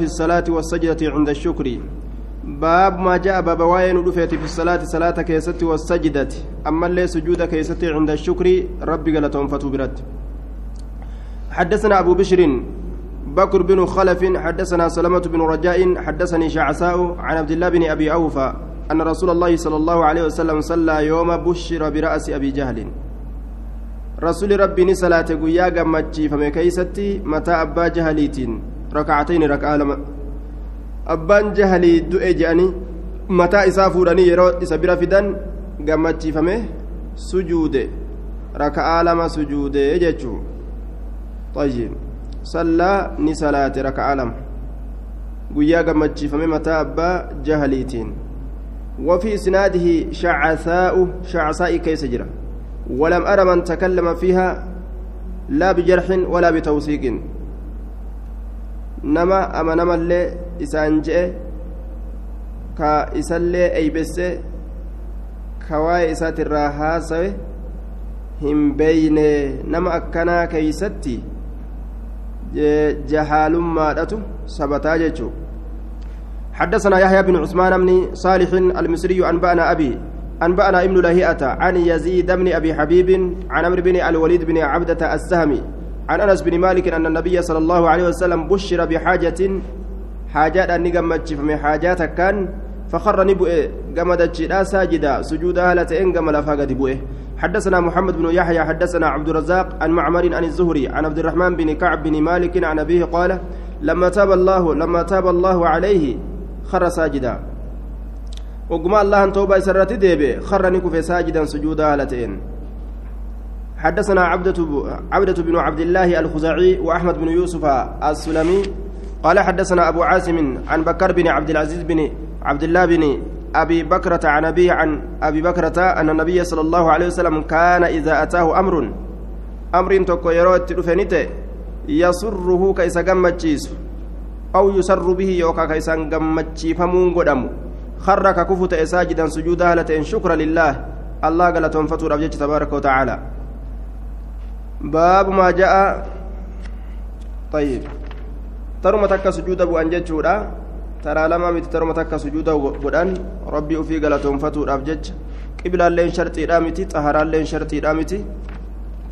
في الصلاة والسجدة عند الشكر. باب ما جاء باب واين رفيت في الصلاة صلاة كيست والسجدة. أما اللي سجود كيست عند الشكر ربي قال تنفتو برد. حدثنا أبو بشر بكر بن خلف حدثنا سلمة بن رجاء حدثني شعساء عن عبد الله بن أبي أوفى أن رسول الله صلى الله عليه وسلم صلى يوم بشر برأس أبي جهل. رسول ربي صلاة قيا قمتشي فمي كيستي متى أبا جهليتين. Rakacatayni rak'aa lama abbaan jahalii du'e je'anii mataa isaa fuudhanii yeroo isa bira fidan gammachiifame sujuude raka'aa lama sujuude jechuu طيب صلى نسلات ركعة لم قيا قمتشي فمي متى أبا جهليتين وفي إسناده شعثاء شعثاء كيس جرى ولم أرى من تكلم فيها لا بجرح ولا بتوثيق nama amanamallee isaan je'e ka isallee eeybesse ka waa'ee isaatirraa haasawe hin beeyne nama akkanaa keeysatti jahaalummaadhatu sabataa jechuu حدثنا يحيى بن عثمان بن صالح المصري أنبأنا أبي أنبأنا ابن لهيئة عن يزيد بن أبي حبيب عن عمرو بن الوليد بن عبدة السهمي عن أنس بن مالك أن النبي صلى الله عليه وسلم بشر بحاجة حاجات أن نجمت فمن حاجات كان فخر نبؤ جمدت ساجدا سجودا لتئن جمل فقد بؤه حدثنا محمد بن يحيى حدثنا عبد الرزاق عن معمر عن الزهري عن عبد الرحمن بن كعب بن مالك عن أبيه قال لما تاب الله لما تاب الله عليه خر ساجدا. وقم الله توبة سرت ديبه خر نكف ساجدا سجودا لتئن حدثنا عبدة بن عبد الله الخزاعي وأحمد بن يوسف السلمي قال حدثنا أبو عاصم عن بكر بن عبد العزيز بن عبد الله بن أبي بكرة عن أبي عن أبي بكرة أن النبي صلى الله عليه وسلم كان إذا أتاه أمر. أمر تكو يروت رفنته يسره كيس جمتشيس أو يسر به يوكا كيس جمتشي فمون قدم. خرك كفت ساجدا سجودا لتين شكرا لله. الله قال تنفتر أبجد تبارك وتعالى. باب ما جاء. طيب. ترى تكا سجود أبو انججودا ترى لما مت ترى تكا سجود غدان ربي في غلطهم فتو ابجج قبلان لين شرطي دامتي طهران لين شرطي دامتي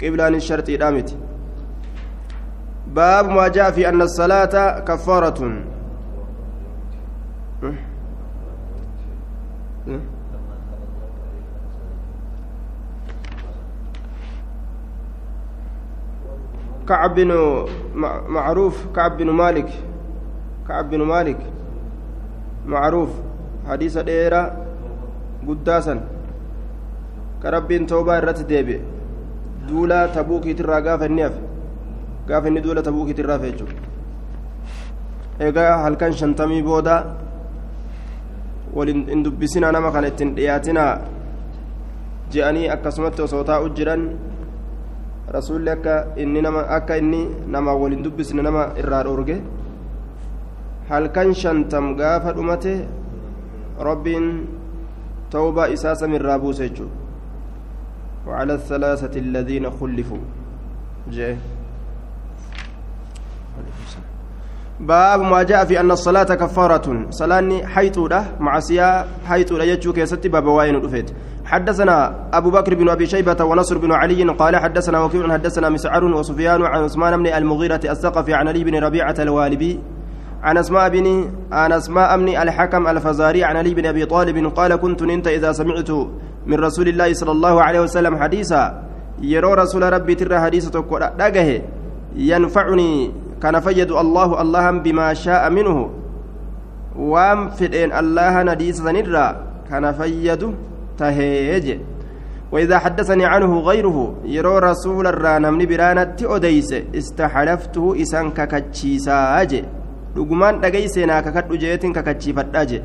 قبلان الشرطي دامتي باب ما جاء في أن الصلاة كفارة. كعب بن معروف كعب بن مالك. كعب بن مالك. معروف. حديث ديرا قداسا. كرب توبة الرت ديبي. دولا تبوكي ترى قاف النيف قاف الني دولا تبوكي ترى فيجو. egaa halkan shantamii booda walin in dubbisina nama kana ittiin dhiyaatina je'anii akkasumatti osoo rasuulli akka inni nama akka inni nama waliin dubbisne nama irraa dhoorge halkan shantam gaafa dhumate rabbiin توبة إساسا من رابوس وعلى الثلاثة الذين خلفوا جاء باب ما جاء في أن الصلاة كفارة صلاة حيث معصية حيث لا يجو كيستي باب واين حدثنا أبو بكر بن أبي شيبة ونصر بن علي قال حدثنا وكيع حدثنا مسعر وسفيان عن عثمان بن المغيرة الثقفي عن علي بن ربيعة الوالبي عن أسماء بن عن أسماء بن الحكم الفزاري عن علي بن أبي طالب قال كنت انت إذا سمعت من رسول الله صلى الله عليه وسلم حديثا. يرى رسول ربي ترى حديثة دقه ينفعني كان فيد الله الله بما شاء منه. وام فدين الله نديس كان فيد تهيج. وإذا حدثني عنه غيره يرو رسول الرانم برانت أديس استحلفته إسان ككتشيساج. لقمان دقيسنا ككت جيتين ككتشيفتاج.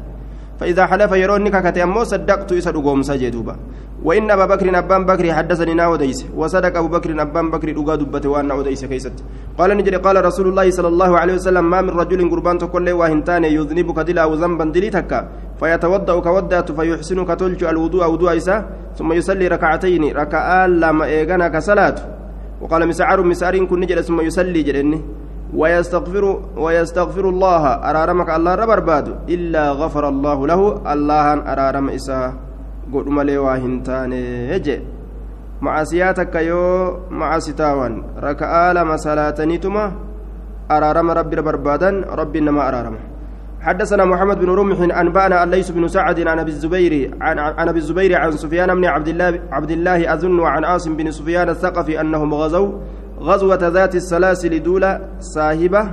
فإذا حلف يروني ككتي أمو صدقت إسا دقوم سجدوبا وإن أبا بكر أبان بكر حدثني ناو ديس. وصدق أبو بكر أبان بكر دقا دبت وأنا وديس كيست. قال نجري قال رسول الله صلى الله عليه وسلم ما من رجل قربان تقول واهنتان يذنبك دلا أو ذنبا دلي تكا فيتوضأ كودات فيحسن كتلج الوضوء وضوء إسا ثم يصلي ركعتين ركعان لما إيغانا كصلاة وقال مسعر مسعر كن نجل ثم يصلي جلني ويستغفر ويستغفر الله أرارمك الله ربرباد إلا غفر الله له الله أرارم إساه قل ملي واهنتان يجي. معصياتك يو معصيتاوان. ركعة لما صلاتنيتما أرارم ربي ربربادا ربي إنما أرارم. حدثنا محمد بن رمح أنبأنا الليث بن سعد عن أبي الزبير عن عن أبي الزبير عن سفيان بن عبد الله عبد الله أظن وعن عاصم بن سفيان الثقفي أنهم غزوا. غزوة ذات السلاسل دولة صاحبة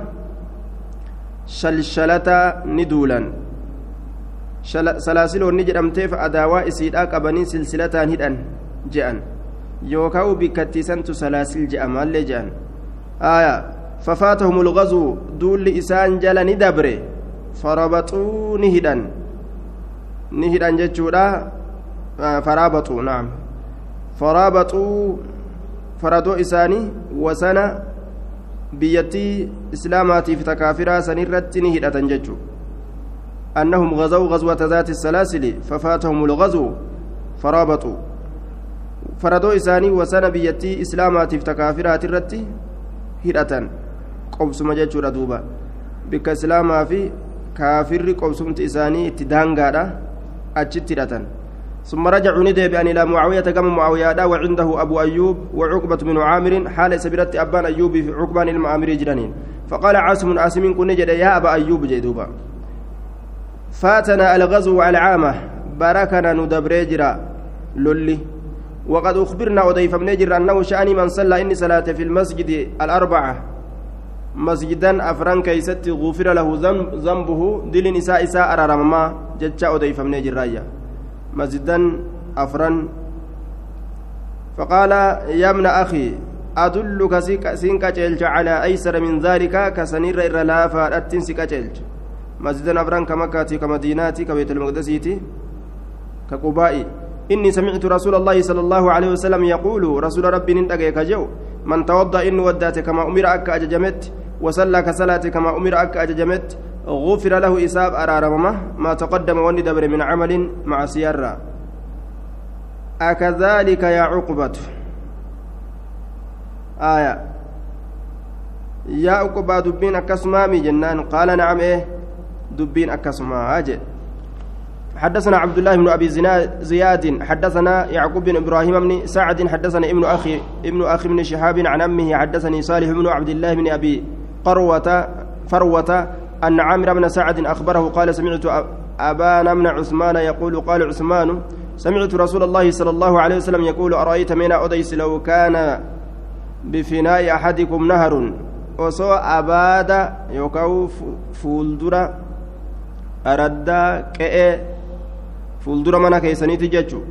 شلشلة ندولا. سلاسل ونجر أمتيف أداواء سيدا قبني سلسلة هدأن جأن. يوكاو بكتسنت سلاسل جأ مال جأن. آية ففاتهم الغزو دول إسان جل ندبره. فربطوا نهدأ نهدأ جتشورا فرابطوا نعم. فرابطوا faradoo isaanii wasana biyyattii islaamaatiif takaafiraa sanirratti ni hidhatan jechuudha. أنهم غزوا غزوة ذات السلاسل ففاتهم الغزو فرابطوا فردوا إساني وسنة بيتي إسلامات افتكافرات الرتي هدأة قبس مجد دوبا بك إسلاما في كافر قبسمت إساني اتدانغادا أجت هدأة ثم رجعوا ندب أن إلى معاوية كما معاوية وعنده أبو أيوب وعقبة بن عامر. حال سبرت أبان أيوب في عقبان المعامر جرانين فقال عاصم عاصم كن يا أبا أيوب جدوبا فاتنا الغزو على العامة باركنا ندبر جرا. للي وقد أخبرنا أضيف من جرا أنه شأني من صلى إني صلاة في المسجد الأربعة. مسجدا أفران كيست غفر له ذنبه. دل نساء إساء أرارمما. جتشا أضيف من جرايا مسجدا أفرا. فقال يا ابن أخي أدلك سينك جلج على أيسر من ذلك؟ كسنير إر لا فأتن سيك جلج مسجدا أفرا كمكاتي كمديناتي كبيت المقدسيتي كقبائي. إني سمعت رسول الله صلى الله عليه وسلم يقول رسول ربي ننتقي كجو من توضأ إن ودأت كما أمر أك أججمت وصلى كصلاة كما أمر أك أججمت غفر له إساب أرارمما ما تقدم وني دبر من عمل مع سيارة. أكذلك يا عقبة. آية. يا عقبة دبين أكسمامي جنان. قال نعم إيه. دبين أكسما أجل حدثنا عبد الله بن أبي زياد. حدثنا يعقوب بن إبراهيم بن سعد. حدثنا ابن أخي ابن أخي بن شهاب عن أمه. حدثني صالح بن عبد الله بن أبي قروة فروة أن عامر بن سعد أخبره قال سمعت أبان بن عثمان يقول قال عثمان سمعت رسول الله صلى الله عليه وسلم يقول أرأيت من أديس لو كان بفناء أحدكم نهر وسو أباد يوكاو فولدرا أردا كأ فولدرا منا كيسانيت ججو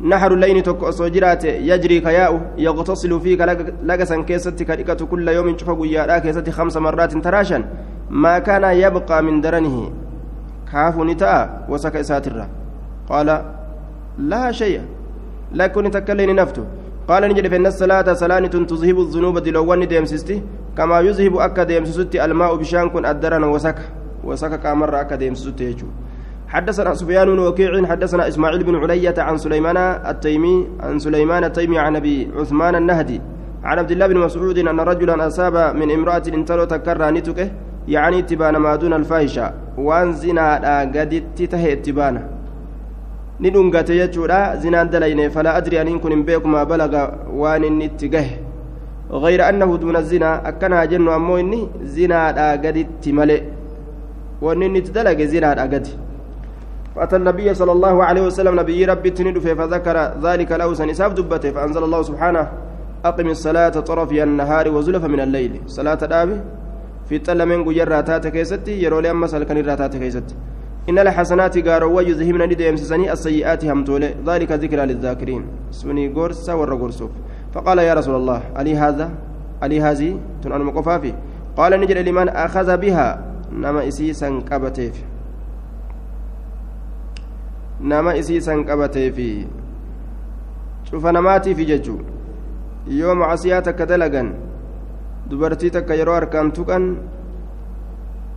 نهر الليل توك أسو يجري كياء يغتصل فيك لقسا كيستي كريكة كل يوم شوف قيا كيستي خمس مرات تراشا ما كان يبقى من درنه. كاف نتاء وسك إساترة. قال لا شيء. لا كن تكلين نفته. قال نجد في الصلاة صلاة تذهب الذنوب دلوان ديمسستي كما يذهب أكا ديمسستي الماء بشان كن أدرنا وسك. وسك كامر أكا ديمسستي حدثنا سفيان بن وكيع حدثنا إسماعيل بن علية عن سليمان التيمي عن سليمان التيمي عن أبي عثمان النهدي. عن عبد الله بن مسعود أن رجلا أصاب من امرأة انتلو تكرى نتكه يعني اتبان ما دون الفاحشة. وان زنا قد تته اتبانه ni dhungate jechuudha zinaan dalayne falaa adri aniin kun hin beeku maa balaga waan inni itti gahe غير أنه دون الزنا. أكنا جن أمو إني زنا أجدت ملئ وإني تدلق زنا أجد فأتى النبي صلى الله عليه وسلم. نبي ربي تند فذكر ذلك له سنساب دبته. فأنزل الله سبحانه أقم الصلاة طرفي النهار وزلف من الليل. صلاة الآبي fixxalameen guyyaarraa taate keessatti yeroolee ammas halkanirraa taate keessatti. إن الحسنات قاروا يذهبن ندم سسني السيئات همتولي ذلك ذكرى للذاكرين سني قرصة ورقرصوف فقال يا رسول الله ألي هذا ألي هذه تنان مقفافي قال نجد لمن أخذ بها نما إسيسا قبتيف نما إسيسا قبتيف شوف نماتي في ججو يوم عصياتك دلقا dubartii takka yeroo harkaan tuqan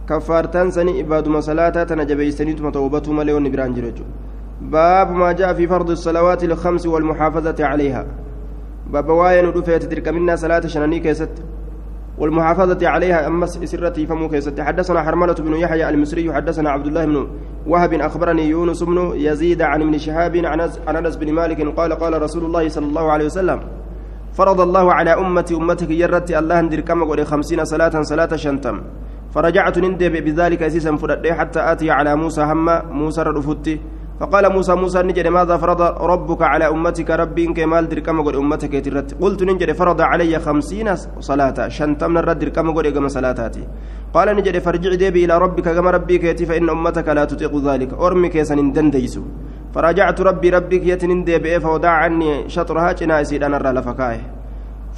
kaffaartaan sanii ibaaduma salaataa tana jabeeysaniituma tawbatuu malee wanni biraan jiru jechuudha baabu maa ja'a fi fardi salawaati ilkamsi walmuxaafazati calayha baaba waa'ee nu dhufeeti dirqaminnaa salaata shananii keessatti والمحافظة عليها أمس إسرتي فمو كيست حدثنا حرملة بن يحيى المصري حدثنا عبد الله بن وهب أخبرني يونس بن يزيد عن ابن شهاب عن أنس بن مالك قال قال رسول الله صلى الله عليه وسلم فرض الله على أمتي أمتك يرت الله ندير كما قول خمسين صلاة صلاة شنتم. فرجعت نندب بذلك أسيسا فرد حتى آتي على موسى هم موسى رفضتي فقال موسى موسى نجد ماذا فرض ربك على أمتك؟ ربي إنك مال در كما قل أمتك يترت قلت نجد فرض علي خمسين صلاة. شنتم نرد در كما قل إقام صلاتاتي. قال نجد فرجع ديبي إلى ربك كما ربي كيتي فإن أمتك لا تطيق ذلك. أرمي كيسن دنديسو فرجعت ربي ربك يتنين ديبي فودع عني شطرها جنائسي أنا لفكايه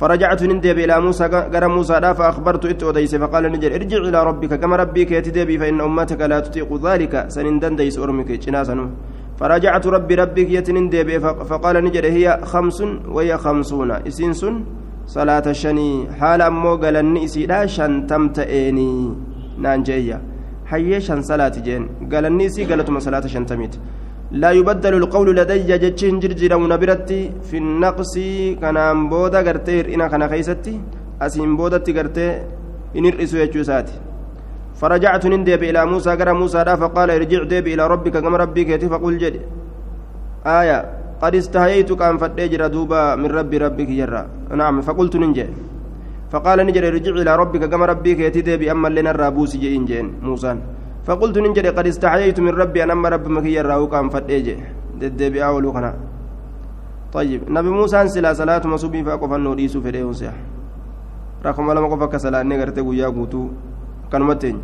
فرجعت نندب إلى موسى قرى موسى لا فأخبرت إت أديس فقال نجر ارجع إلى ربك كما ربك يتدبي فإن أمتك لا تطيق ذلك سنندن ديس أرمك جناسا. فرجعت ربي ربك يتنندب فقال نجر هي خمس وهي خمسون إسنس صلاة الشني حال أمو قال النئسي لا شنتمت إيني نانجية. حيي شن صلاة جين قال النئسي قالتم صلاة شنتميت لا يبدل القول لدي جتشين جرجر ونبرتي في النقص كان بودا غرتير إنا كان خيستي أسين بودا تغرتي إن الرئيس يجوساتي فرجعت نندب إلى موسى قرى موسى دا فقال ارجع ديب إلى ربك كما ربك فقل جد. آية قد استهيت كان فتجر دوبا من ربي ربك جرا. نعم فقلت ننجي. فقال نجري ارجع إلى ربك كما ربك يتدبي أما لنا الرابوس جئين جين موسى. فقلت ننجد قد استحييت من ربي أنا أما رب مكي يراه كان فتيجي. ددبي أولو كنا طيب نبي موسى سلا صلاة مصوبي فأقف النور يسوف إليه سيح. رقم لما قفك صلاة نغرت قويا قوتو. كان متين.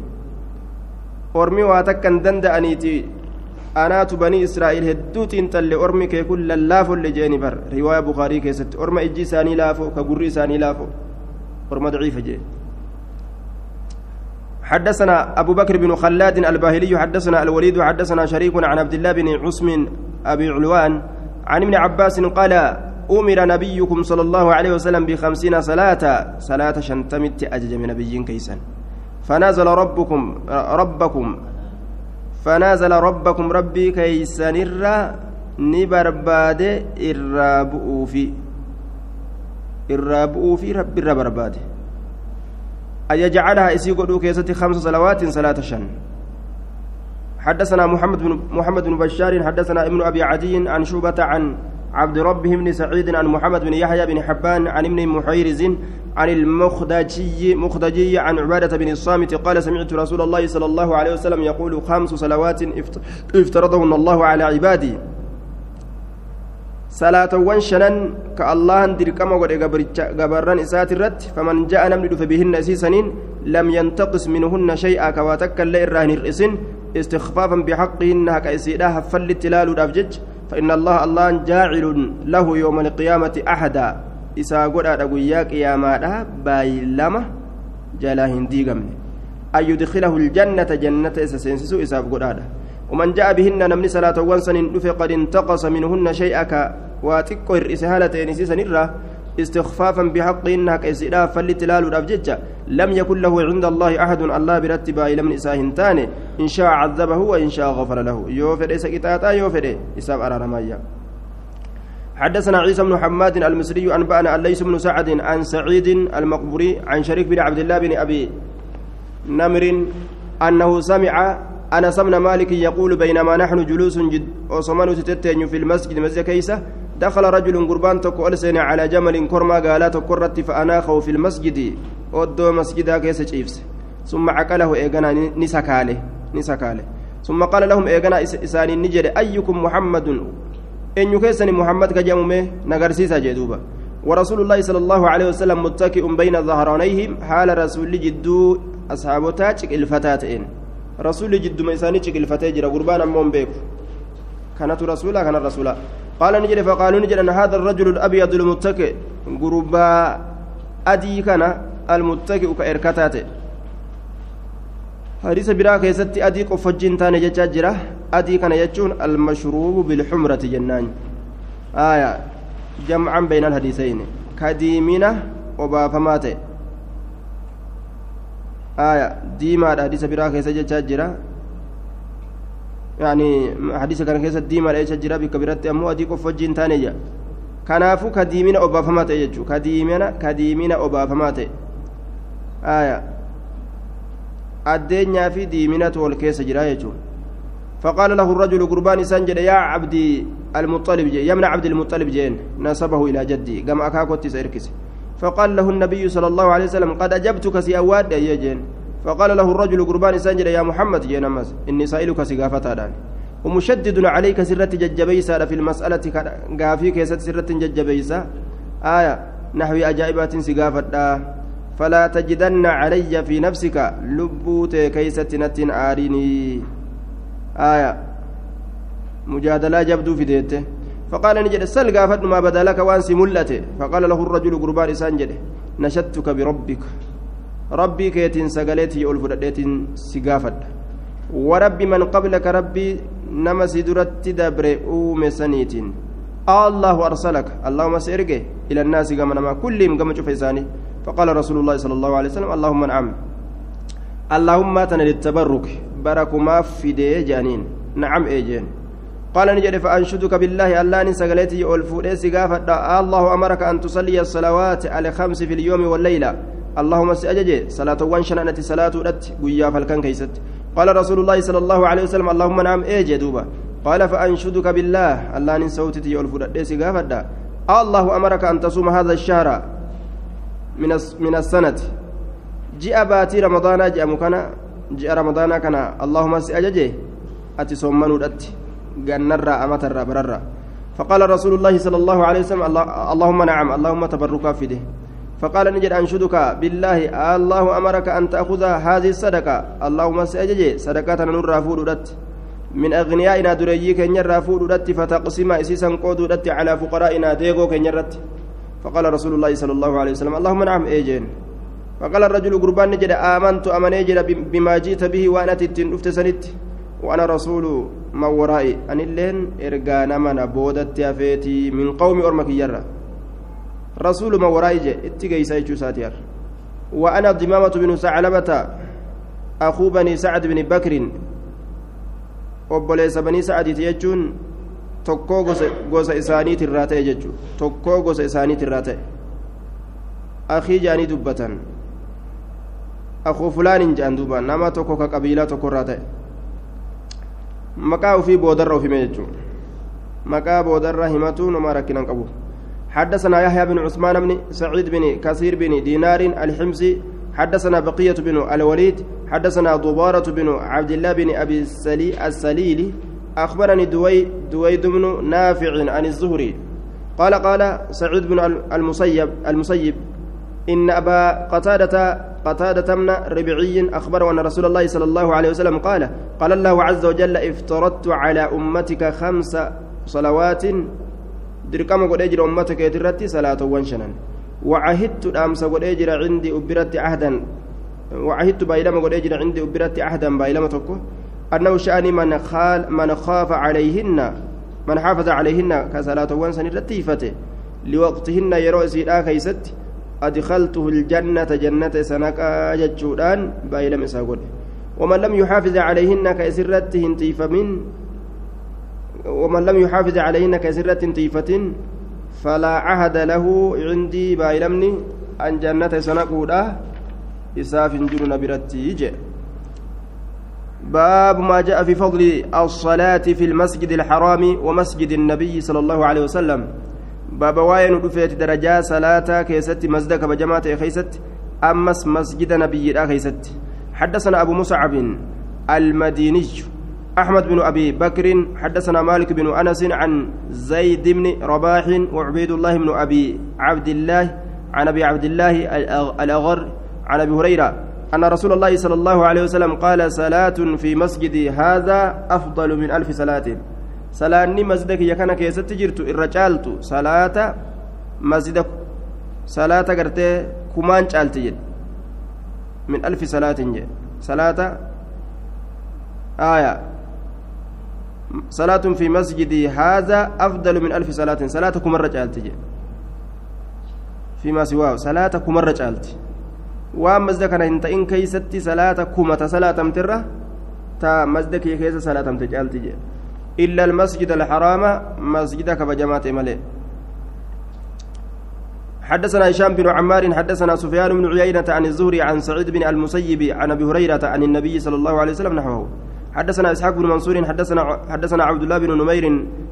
أرمي واتكن دندأنيتي أنات بني إسرائيل هدوتين تل أرمي كي كل اللافو اللي جيني بر رواية بخاري كيست. أرمي إجي ساني لافو كقري ساني لافو. أرمي ضعيفة جي. حدثنا أبو بكر بن خلاد الباهلي حدثنا الوليد حدثنا شريك عن عبد الله بن عثم أبي علوان عن ابن عباس قال أمر نبيكم صلى الله عليه وسلم بخمسين صلاة صلاة شنتمت أجج من نبي كيسا فنازل ربكم ربكم فنازل ربكم ربي كيسا نرى نبرباد إرابؤوا في إرابؤوا في ربي الربرباد أن يجعلها إسيقو كيستي خمس صلوات صلاة شن. حدثنا محمد بن محمد بن بشار حدثنا ابن أبي عدي عن شوبة عن عبد ربه بن سعيد عن محمد بن يحيى بن حبان عن ابن محيرز عن المخدجي مخدجي عن عبادة بن الصامت قال سمعت رسول الله صلى الله عليه وسلم يقول خمس صلوات افترضهن الله على عبادي. Salaatawwan shanan ka allahan dirqama godhe gabarran isaati irratti faman ja'a namni dhufe bihinna isiisaniin lam yantaqis minhunna shay'a ka waa takka illee irraa hin hir'isin istikfaafan bixaqihinna haqa isiidha haffallitti ilaaluudhaaf jech فإن الله الله جاعل له يوم القيامة أحدا إسا قد أدقيا قياما بايلما جلا هندي أن يدخله الجنة جنة إسا سينسسو إسا قد ومن جاء بهن نمني صلاة وانسن قد انتقص منهن شيئا واتقو الرئيس هالتين سيسن الرا استخفافا بحق إنها كيسئلا فالتلال الأفجج لم يكن له عند الله أحد الله برتبا إلى من إساهن تاني إن شاء عذبه وإن شاء غفر له. يوفر إسا كتاتا يوفر إساب أرارمايا حدثنا عيسى بن حماد المصري أنبأنا الليث بن سعد عن سعيد المقبري عن شريك بن عبد الله بن أبي نمر أنه سمع أنس بن مالك يقول بينما نحن جلوس جد وصمن تتتين في المسجد مسجد كيسة. دخل رجل قربان تكو ألسن على جمل كرما قالت كرت فأناخه في المسجد. ودو مسجدا كيس شيفس ثم عقله إيغانا نسكاله. نسكاله. ثم قال لهم إيغانا إساني نجد. أيكم محمد؟ إن يكيسني محمد كجمومه نغرسيسا جدوبا. ورسول الله صلى الله عليه وسلم متكئ بين ظهرانيهم. حال رسول جدو أصحابه الفتاتين رسول جدما إساني شكل جرا قربان أمون بيكو. كانت رسولا كان الرسولا قال نجد فقالوا نجد أن هذا الرجل الأبيض المتكئ قربا أدي كان المتكئ كإركتات. حديث برا كيست أدي قفجين تاني جتشا جرا أدي كان يجون المشروب بالحمرة جنان. آية جمعا بين الحديثين كديمنا وبافماته آية ديما حديث برا كيس جتشا جرا يعني حديث كان كيس ديما ليش جرا بكبرت أمو أدي قفجين تانية obaafamaa ta'e jechuudha ka diimina ka diimina obaafamaa ta'e aya addeenyaa fi diiminatu wal keessa jira jechuun فقال له الرجل قربان سنجد يا عبدي المطلب جي يمنع عبد المطلب جين نسبه إلى جدي. قام أكاكوتي سيركس. فقال له النبي صلى الله عليه وسلم قد أجبتك سيأواد يا جين فقال له الرجل قربان سنجد يا محمد جين أمس إني سائلك سقافة داني ومشدد عليك سرة ججبيسة في المسألة قافي كيست سرة ججبيسة. آية نحو أجائبات سقافة. فلا تجدن علي في نفسك لبوت كيست نتن آريني. آية مجادلة جبدو في ديته فقال نجد سل قافت ما بدا لك وأنسي ملته. فقال له الرجل قربان سانجد نشدتك بربك. ربي كيتين سقلتي ألفدتين سقافت. ورب من قبلك ربي si duratti dabre uume saniitiin الله أرسلك. اللهم سيرجع إلى الناس كما نما كلهم كما شوف إساني فقال رسول الله صلى الله عليه وسلم اللهم نعم. اللهم تنا للتبرك بارك ما في دي جانين. نعم إيجين قال نجد فأنشدك بالله. الله نسقلتي ألفو سقافة الله أمرك أن تصلي الصلوات على خمس في اليوم والليلة. اللهم سأجج صلاة وانشنأت صلاة أت قيا فالكن كيست. قال رسول الله صلى الله عليه وسلم اللهم نعم ايجي دوبا. قال فأنشدك بالله. الله نين صوتي يقول فديسي غافدا الله أمرك أن تصوم هذا الشهر من من السنة. جاء باتي رمضان جاء مكنا جاء رمضان كان اللهم سأججي أتي صومنو دت. جنرا امتر بررا. فقال رسول الله صلى الله عليه وسلم اللهم نعم اللهم تبرك في ده. فقال نجد أنشدك. بالله الله أمرك أن تأخذ هذه الصدقة. اللهم سأجج صدقة نور فودت من أغنيائنا دريي كن يرى فودت فتقسم إسيسا قودت على فقرائنا ديغو كن يرت فقال رسول الله صلى الله عليه وسلم اللهم نعم إيجين. فقال الرجل قربان نجد آمنت أمن يجد بما جئت به وأنا تتن سنت. وأنا رسول ما ورائي. أن اللين إرقانا من بودت يافيتي من قوم أرمك يرى. رسول ما وراي جي اتقي سايتشو ساتير وأنا ضمامة بن ثعلبة أخو بني سعد بن بكر obboleessa banii sa'adiiti jechuun tokkoo gosa isaaniit irraa ta'e jechuun tokkoo gosa isaaniit irraa ta'e akii jaanii dubbatan akuu fulaanin jedhan duuba nama tokko ka qabiilaa tokko irraa ta'e maqaa ofii boodarra ofime jechuun maqaa boodarra himatuun homaa rakkinan qabu حدثنا يحيى بن عثمان بن سعيد بن كثير بن دينار الحمصي حدثنا بقية بن الوليد حدثنا ضبارة بن عبد الله بن أبي السلي السليلي أخبرني دوي دويد بن نافع عن الزهري. قال قال سعيد بن المسيب المسيب إن أبا قتادة قتادة من ربعي أخبر أن رسول الله صلى الله عليه وسلم قال قال الله عز وجل افترضت على أمتك خمس صلوات dirqama godhee jira ummata keeti irratti salaatowwan shanan wacahidtu dhaamsa godhee jira cindi ubbiratti ahdan wacahidtu baay'ilama godhee jira cindi ubbiratti ahdan baay'ilama tokko annahu sha'anii man khaafa calayhinna man xaafaza calayhinna ka salaatowwan san irratti hifate liwaqtihinna yeroo isiidhaa keeysatti ljannata jannata isa naqaa jechuudhaan baay'ilama isaa godhe ومن لم يحافظ عليهن كأسرت هنتيفمن ومن لم يحافظ عليهن كسرة طيفة فلا عهد له عندي بايلمني أن جنة سنقودا إساف جنون برتي باب ما جاء في فضل الصلاة في المسجد الحرام ومسجد النبي صلى الله عليه وسلم. باب واين دفيت درجة صلاة كيست مسجدك بجماعة خيست أمس مسجد نبي خيست. حدثنا أبو مصعب المديني أحمد بن أبي بكر حدثنا مالك بن أنس عن زيد بن رباح وعبيد الله بن أبي عبد الله عن أبي عبد الله الأغر عن أبي هريرة أن رسول الله صلى الله عليه وسلم قال صلاة في مسجد هذا أفضل من ألف صلاة. صلاة مسجدك يكن كيست جرت الرجالت صلاة مسجدك صلاة قرتي كمان جالت من ألف صلاة صلاة آية. صلاة في مسجدي هذا أفضل من ألف صلاة. صلاتكم مرة جالت فيما سواه صلاتكم مرة جالت waan masda kana hin ta'in keeysatti salaata kumata salaatamtirra ta masda kee keessa salaatamte caalti jedhe illa almasjida alxaraama masjida kabajamaa ta'e حدثنا هشام بن عمار حدثنا سفيان بن عيينة عن الزهري عن سعيد بن المسيب عن أبي هريرة عن النبي صلى الله عليه وسلم نحوه. حدثنا إسحاق بن منصور حدثنا حدثنا عبد الله بن نمير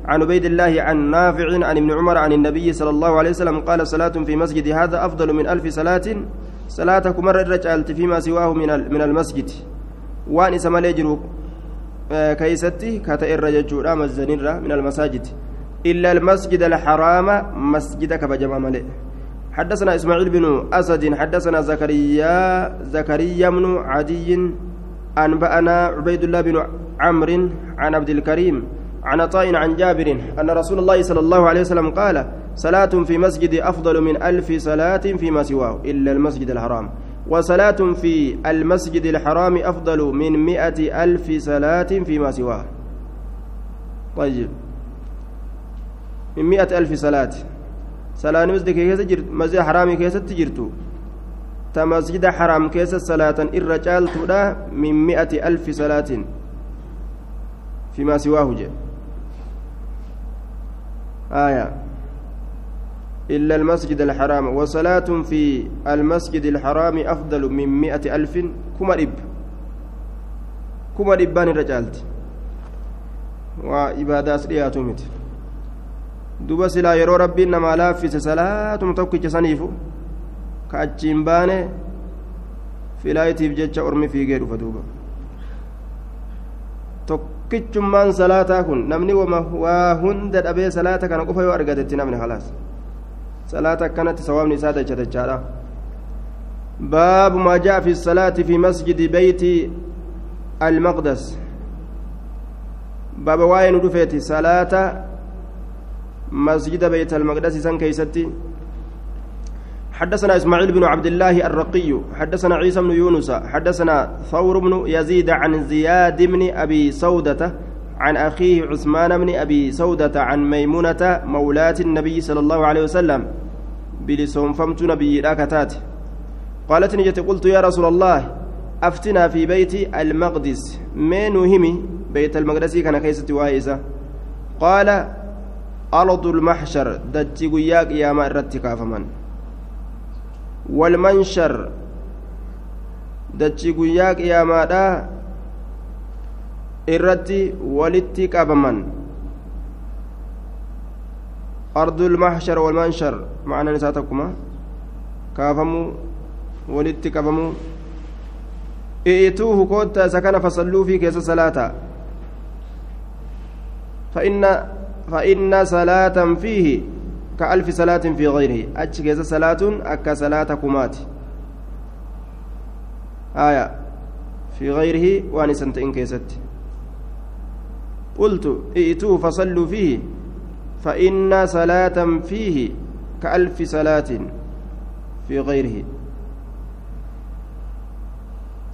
عن عبيد الله عن نافع عن ابن عمر عن النبي صلى الله عليه وسلم قال صلاة في مسجد هذا أفضل من ألف صلاة. صلاتك مرة رجعلت فيما سواه من من المسجد. وان اسم يجرو آه، كيستي كتا الرجل مزنرة من المساجد. إلا المسجد الحرام مسجدك بجمع ملئ حدثنا إسماعيل بن أسد حدثنا زكريا زكريا بن عدي أنبأنا عبيد الله بن عمرو عن عبد الكريم عن عطاء عن جابر أن رسول الله صلى الله عليه وسلم قال صلاة في مسجد أفضل من ألف صلاة فيما سواه إلا المسجد الحرام وصلاة في المسجد الحرام أفضل من مئة ألف صلاة فيما سواه. طيب. من مئة ألف صلاة. صلاة مسجد كيسة جرت مسجد حرامي كيسة تجرتو. تمسجد حرام كيسة صلاة الرجال تدا من مئة ألف صلاة فيما سواه جاء. آية. إلا المسجد الحرام. وصلاة في المسجد الحرام أفضل من مئة ألف. كما رب. كما ربان رجالت وإبادات رياتمت duba silaa yeroo rabbiin namaa laaffise salaatuma tokkicha saniifu ka achiin baane filaayitiif jecha ormi fiigee dhufa duuba tokkichummaan salaataa kun namni waa hunda dhabee salaata kana qofa yoo argatetti namni halaas salaata akkanatti sawaabni isaa dacha dachaadha باب ما جاء في الصلاة في مسجد بيت المقدس باب waayeen dhufeeti salaata مسجد بيت المقدس san keessatti حدثنا إسماعيل بن عبد الله الرقي حدثنا عيسى بن يونس حدثنا ثور بن يزيد عن زياد بن أبي سودة عن أخيه عثمان بن أبي سودة عن ميمونة مولاة النبي صلى الله عليه وسلم bilisoomfamtee nabi irraa ka taate. قالت jette قلت يا رسول الله أفتنا في بيت المقدس nu himi بيت المقدس؟ kana keessatti waa'ee isaa قال أرض المحشر dachii namaa irratti kaafaman دجي قياك يا ما irratti walitti qabaman ardul mahshar wal manshar ma'anaan isaa takkuma kaafamuu walitti qabamuu i'ituuhu koottaa isa kana fasalluu fi keessa salaata فإن فإن صلاة فيه كألف صلاة في غيره. أتش صلاة؟ أكا صلاة كمات. آية. في غيره وانسنت إن كيست. قلت ائتوا فصلوا فيه. فإن صلاة فيه كألف صلاة في غيره.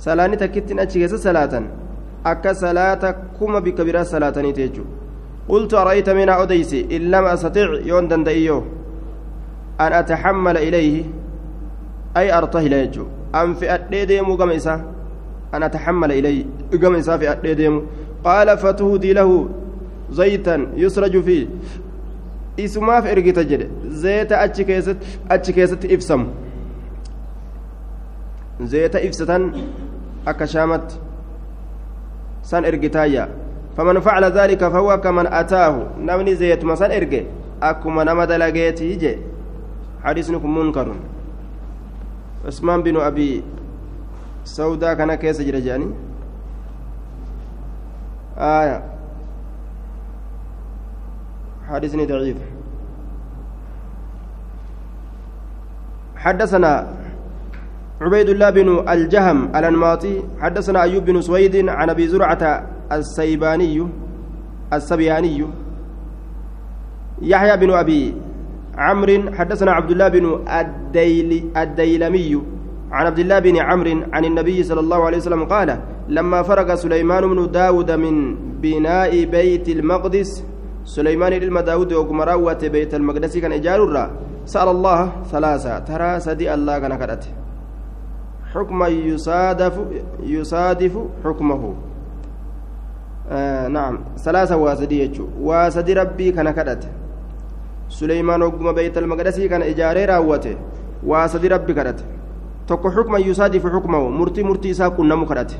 salaani takkittiin achi keessa salaatan akka salaata kuma bikka biraa minaa odeysi in lam astatic yoon danda'iyyoo an ataxammala ilayhi ay artahila jechuu an fe'adhee deemuu gama isaa an ataxammala ilayhi gama isaa fe'adhee deemuu qaala fatuhdii lahu zaytan yusraju fii isumaaf ergita jedhe zeeta achi keessatti achi keessatti ibsamu zeeta ibsatan akka shaamatti san ergitaayya faman facala daalika fahuwa kaman ataahu namni zeetuma san erge akkuma nama dalageetii je حديث منكر. عثمان بن أبي سودا كان كيس جرجاني. آية. حديثني ضعيف. حدثنا عبيد الله بن الجهم الأنماطي. حدثنا أيوب بن سويد عن أبي زرعة السيباني السبياني. يحيى بن أبي عمرو حدثنا عبد الله بن الديل الديلمي. عن عبد الله بن عمرو عن النبي صلى الله عليه وسلم قال لما فرغ سليمان بن داود من بناء بيت المقدس سليمان ilma daawud oguma raawwate beeyt almaqdasii kan ijaarurra sa'ala allaha salaasa taraa sadi allah kana kadhate xukma yusaadafu yusaadifu xukmahu na'am salaasa waa sadi jechu waa sadi rabbii kana kadhate suleymaan ogguma beeyt almaqdasii kana ijaaree raawwate waa sadi rabbi kadhate tokko xukma yusaadifu xukmahu murtii murtii isaa qunnamu kadhate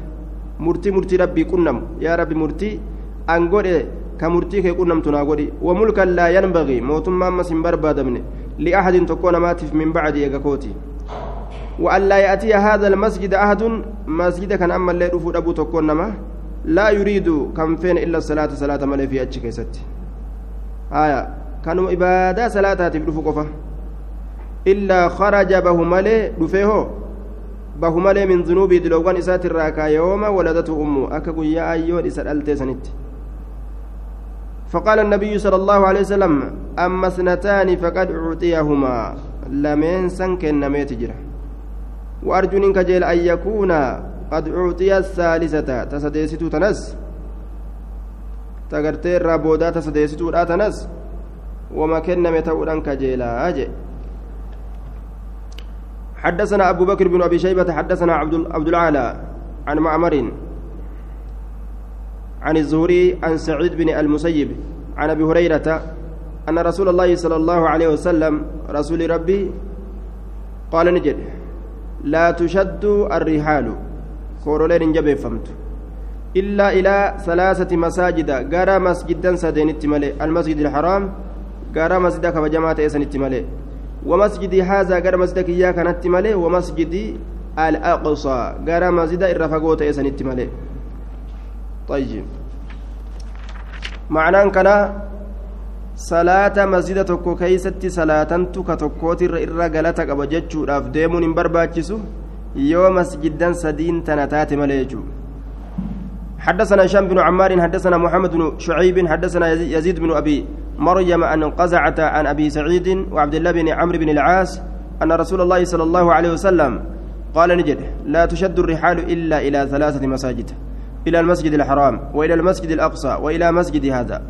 murtii murtii rabbii qunnamu yaa rabbi murtii an godhe ka murtii kee qunnamtu naa godhi wa mulkan laa yanbagii mootummaa ammas hin barbaadamne li'ahadin tokkoo namaatiif min bacdi eega kooti وأن لا يأتي هذا المسجد أحد مسجد كان أما أفود أبو تكون لا يريد كم فين إلا الصلاة صلاة ملي في أتش كيست آية كانوا إبادة صلاة تبدو قفا إلا خرج به ملي دفيه به ملي من ذنوب دلوغان إسات الراكا يوم ولدته أمه. أكا قيا أيون إسات ألتسنت فقال النبي صلى الله عليه وسلم أما اثنتان فقد أعطيهما. لمن سنكن نميت جرا وأرجو أن يكون قد أعطي الثالثة تسديستو تنس. تغرتي الرابودا تسديستو لا تنس. وما كن متودا كجيلا أجي. حدثنا أبو بكر بن أبي شيبة حدثنا عبد العالى عن معمر عن الزهري عن سعيد بن المسيب عن أبي هريرة أن رسول الله صلى الله عليه وسلم رسول ربي قال نجد لا تشد الرحال كورولين جبه فهمت إلا إلى ثلاثة مساجد قرى مسجدا سدين التمالي المسجد الحرام قرى مسجد كما جماعة إسان التمالي ومسجد هذا قرى مسجد إياك التمالي ومسجد الأقصى قرى مسجد الرفقوت إسان التمالي طيب معناه كان صلاة مسجد tokko keeysatti salaatantu ka tokkootirra irra galata qaba jechuudhaaf deemuun hin barbaachisu. Yoo masjiddan sadiin tana taate malee jechuudha حدثنا هشام بن عمار حدثنا محمد بن شعيب حدثنا يزيد بن أبي مريم أن قزعه عن أبي سعيد وعبد الله بن عمرو بن العاص أن رسول الله صلى الله عليه وسلم قال jedhe لا تشد الرحال إلا إلى ثلاثة مساجد إلى المسجد الحرام وإلى المسجد الأقصى وإلى مسجدي هذا.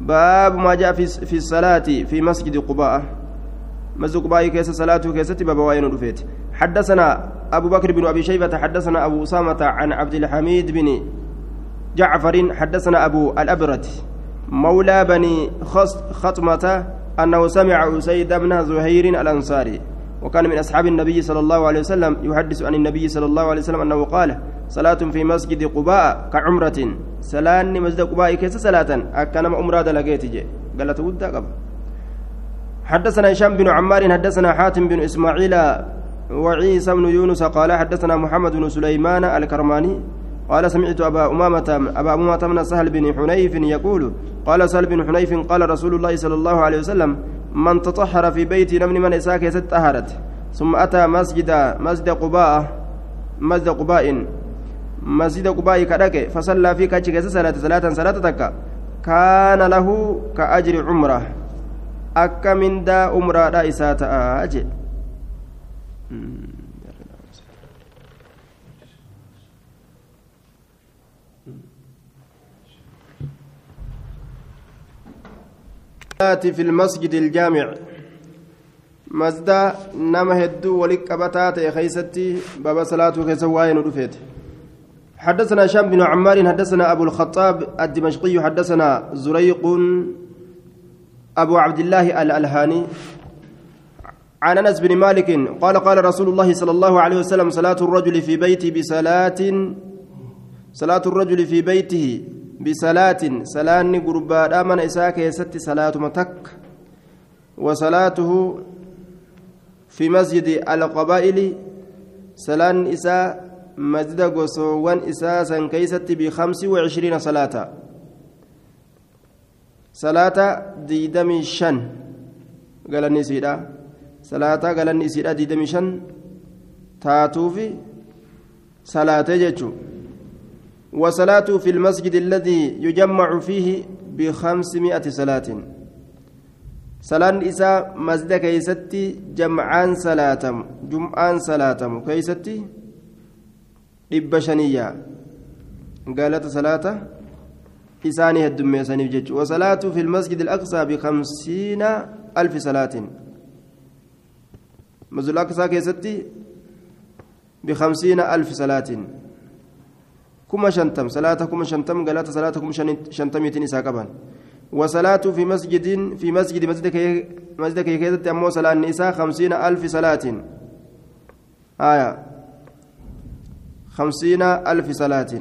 باب ما جاء في في الصلاة في مسجد قباء مسجد قباء keessa salaatuu keessa باب waayeen dhufeeti. حدثنا أبو بكر بن أبي شيبة حدثنا أبو أسامة عن عبد الحميد بن جعفر حدثنا أبو الأبرد مولى بني خطمة أنه سمع أسيد بن ظهير الأنصاري وكان من أصحاب النبي صلى الله عليه وسلم يحدث عن النبي صلى الله عليه وسلم أنه قال صلاة في مسجد قباء كعمرة salaanni مسجد قباء keessa salaata akka nama umraa dalageeti jedhe. قالت قبل حدثنا هشام بن عمار حدثنا حاتم بن إسماعيل وعيسى بن يونس قال حدثنا محمد بن سليمان الكرماني قال سمعت أبا أمامة أبا أمامة من سهل بن حنيف يقول قال سهل بن حنيف قال رسول الله صلى الله عليه وسلم من تطهر في بيت نمن من إساك ستطهرت ثم أتى مسجد مسجد قباء مسجد قباء مسجد قباء كدك فصلى في كاتش صلاة صلاة صلاة تكا كان له كأجر عمرة أكا من دا عمرة دا إساءة أجي. في المسجد الجامع مزدا نما هدو ولك أبتات خيستي بابا صلاة كسواين رفيت حدثنا شام بن عمار حدثنا أبو الخطاب الدمشقي حدثنا زريق أبو عبد الله الألهاني عن أنس بن مالك قال قال رسول الله صلى الله عليه وسلم صلاة الرجل في بيته بصلاة صلاة الرجل في بيته بصلاة صلاة قربا من إساك يست صلاة متك وصلاته في مسجد القبائل صلاة إساء مسجد قصوان إساسا كيست بخمس وعشرين صلاة. صلاة ديدمي شن قال صلاة قال النسيدة ديدمي شن تاتوفي صلاة جتشو وصلاة في المسجد الذي يجمع فيه بخمسمائة صلاة صلاة إساء مسجد كيستي جمعان صلاة جمعان صلاة كيستي shaniyyaa galata salaata isaanii heddummeessaniif jechuudha wasalaatu fi masjid al-aqsaa bikamsiina alfi salaatiin masjid al-aqsaa keessatti bikamsiina alfi salaatiin kuma shantam salaata kuma shantam galata salaata kuma shantamiitiin isaa qaban وصلاة في مسجد في مسجد مسجد كي مسجد كي كيزت أمو صلاة النساء خمسين ألف صلاة. آية. خمسين ألف صلاة.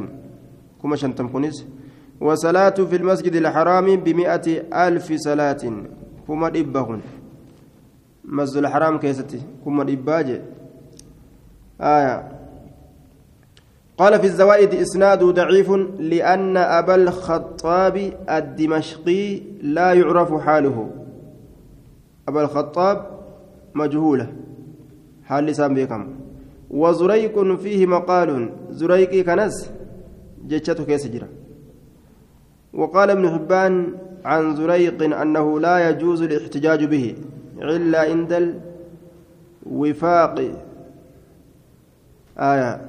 كما شنتم كنيس وصلاة في المسجد الحرام بمئة ألف صلاة. كما إبهن مسجد الحرام كيستي كما إباجي آية قال في الزوائد إسناد ضعيف لأن أبا الخطاب الدمشقي لا يعرف حاله أبا الخطاب مجهولة حال لسان بكم وزريق فيه مقال زريق كنس جتشته كيسجرة وقال ابن حبان عن زريق أنه لا يجوز الاحتجاج به إلا عند الوفاق. آية.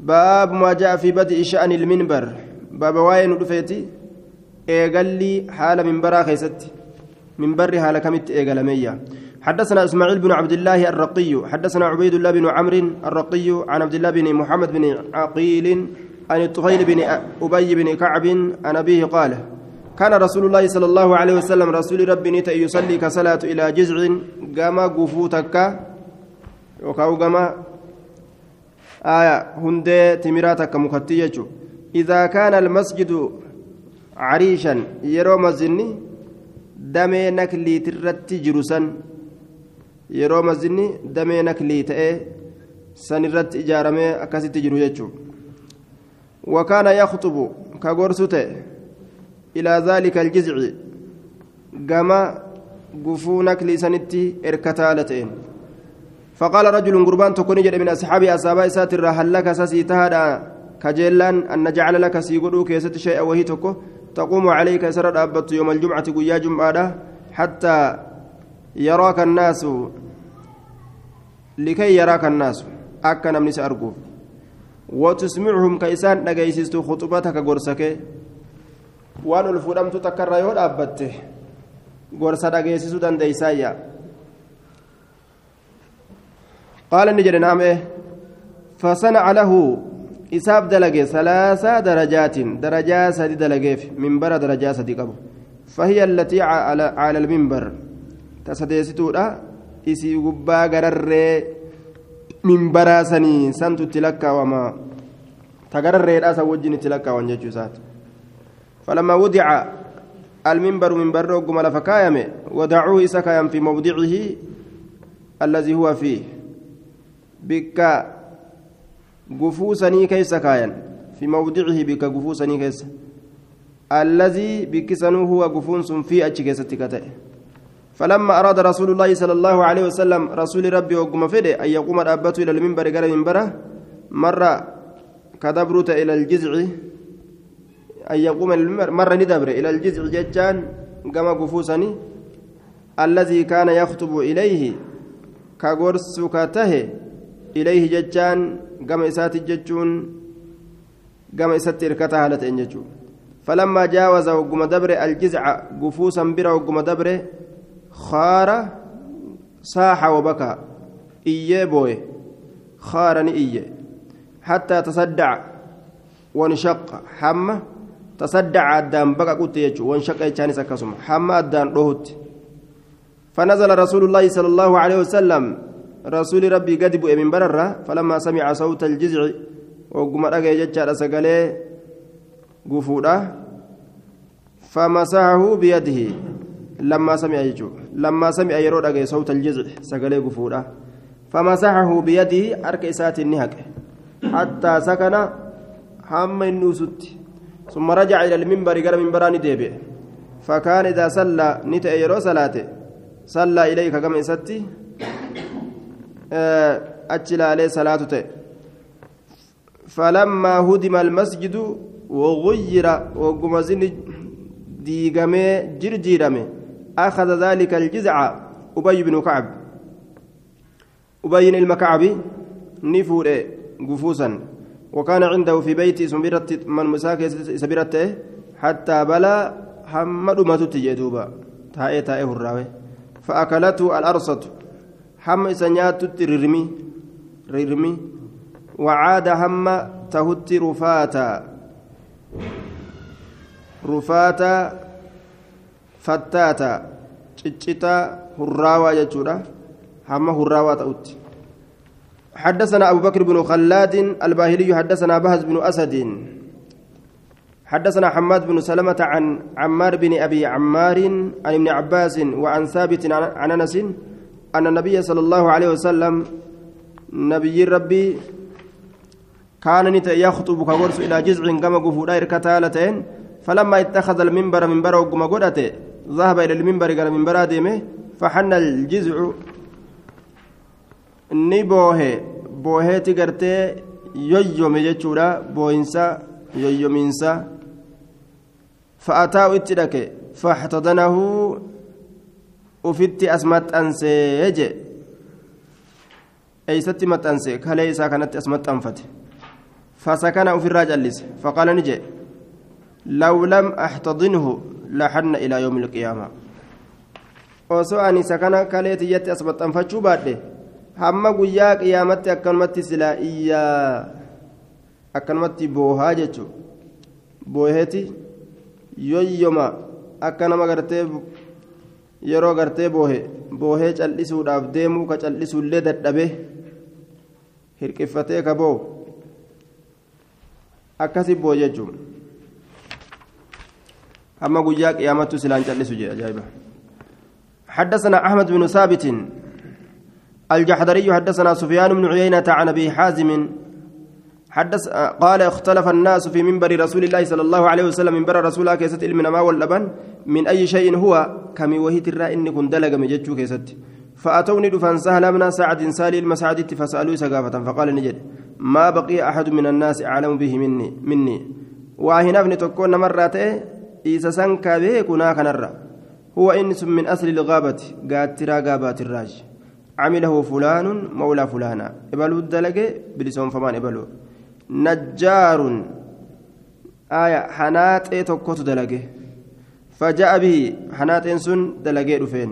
باب ما جاء في بدء شأن المنبر. باب واين رفيتي إيقلي حال منبرا خيست منبر حال كمت إيقلمية حدثنا إسماعيل بن عبد الله الرقي. حدثنا عبيد الله بن عمرو الرقي عن عبد الله بن محمد بن عقيل عن الطفيل بن أبي بن كعب عن أبيه قال كان رسول الله صلى الله عليه وسلم رسول ربي نيت يصلي كصلاة إلى جزع قام قفوتك وكاو قام آية هندي تمراتك مكتي إذا كان المسجد عريشا يرو مزني دمي نكلي ترتي جرسا. يرو مزني دمي نكلي تأي سنرت إجارمي أكاسي جرو يجو وكان يخطب كغورسوت إلى ذلك الجزع. كما قفونك لسنتي إركتالتين. فقال رجل قربان تكون جد من أصحاب أصحاب ساتر هل لك سسي تهدى. كجيلان أن نجعل لك سيقولوا كيست شيء وهي تكو. تقوم عليك سرد أبت يوم الجمعة قيا جمعة. حتى يراك الناس. لكي يراك الناس. أكا نمني سأرقوف وتسمعهم كيسان نجيسست خطبتك قرسك. وان الفرمت تكرر يود أبته قرص نجيسس دنديسايا قال نجد نعم إيه فصنع له إساب دلقي ثلاث درجات درجات سدي دلقي منبر درجات سدي قبو فهي التي على, على المنبر تسديستو إسي قبا قرر منبرا سني سنتو تلكا وما تقرر رأس وجني تلكا وانججو سات فلما وضع المنبر منبر رقم لفكايم ودعوه إسكايم في موضعه الذي هو فيه. بك قفوسني كيس كاين. في موضعه بك قفوسني كيس. الذي بكسنه هو قفونس في أجي فلما أراد رسول الله صلى الله عليه وسلم رسول ربي وقم فده أن يقوم الأبة إلى المنبر قال منبره مرة كدبرت إلى الجزع. أن يقوم مرة ندبر إلى الجزع ججان قام قفوسني الذي كان يخطب إليه كغرس كته إليه ججان قام إسات ججون قام إسات إركتا هالة إنججو فلما جاوز وقم دبر الجزع قفوسا برا وقم دبر خار صاح وبكى. إيه بوي. خارني إيه حتى تصدع وانشق حمى تصدع الدم بقى قلت يجو وانشق يجاني سكسم. حمى الدم رهت فنزل رسول الله صلى الله عليه وسلم. رسول ربي قد بؤ من بررة فلما سمع صوت الجزع وقم رقى ججال سقلي قفوده فمسحه بيده. لما سمع يجو لما سمع يرو رقى صوت الجزع سقلي قفوده فمسحه بيده أرك النهك حتى سكن هم النوست ثم رجع إلى المنبر قال منبراني ديبئ. فكان إذا صلى نتأ يرو صلاته. صلى إليك كما إساتي achi ilaalee salaatu ta'e فلما هدم المسجد وغير وقمزين ديغامي جرجيرامي أخذ ذلك الجزع أبي بن كعب. أبي المكعبي نفور قفوسا. وكان عنده في بيت سمبرت من مساك سبرته حتى بلا حمد ما تتجدوبا تائه تائه الراوي فأكلته الأرصة isa nyaatutti rirmi rirmi wacaada hamma tahutti rufaata rufaata fattaata ciccita hurraawaa jechuudha hamma hurraawaa ta'utti حدثنا أبو بكر بن خلاد الباهلي حدثنا بهز بن أسد. حدثنا حماد بن سلمة عن عمار بن أبي عمار عن ابن عباس وعن ثابت عن أنس أن النبي صلى الله عليه وسلم نبي ربي كان يخطب كورس إلى جزع كما قفودا إركتالتين فلما اتخذ المنبر منبر وقم ذهب إلى المنبر قال منبر ديمه فحن الجزع نبوه بوهيتي قرتي يويوم يجورا بوينسا يويومينسا فأتاه اتدك فاحتضنه ufitti as maxxansee jee eeysatti maxxanse kalee isaa kanatti as maxxanfate fasakana ufirraa callise faqaala ni jee law lam axtadinhu laxanna ilaa yoomi ilqiyaama osoo ani isa kana kalee tiyyatti as maxxanfachuu baadhe hamma guyyaa qiyaamatti akkanumatti silaa iyyaa akkanumatti boohaa jechuu booheeti yoyyoma akka nama gartee yeroo gartee boohe boohee cal'isuudhaaf deemuu ka cal'isuullee dadhabe hirqiffatee ka boo akkasi boo jechuun hamma guyyaa qiyaamattu silaan cal'isu jedha ajaa'iba حدثنا أحمد بن ثابت الجحدري حدثنا سفيان بن عيينة عن أبي حازم حدث قال اختلف الناس في منبر رسول الله صلى الله عليه وسلم. منبر رسول كيست المنما واللبن. من أي شيء هو؟ كم وهي ترى إني كن دلق مجتشو كيست. فأتوني دفن سهل من سعد سالي المسعد فسألوا سقافة. فقال نجد ما بقي أحد من الناس أعلم به مني مني. واهنا ابن تكون مرات إيسا سنكا به كنا كنرى. هو إنس من أصل الغابة. قاترا غابات الراج. عمله فلان مولى فلانا إبلو الدلق بلسون فمان إبلو. نجار. آية حنات توكوت دلقة. فجاء به حنات سن دلقة رفين.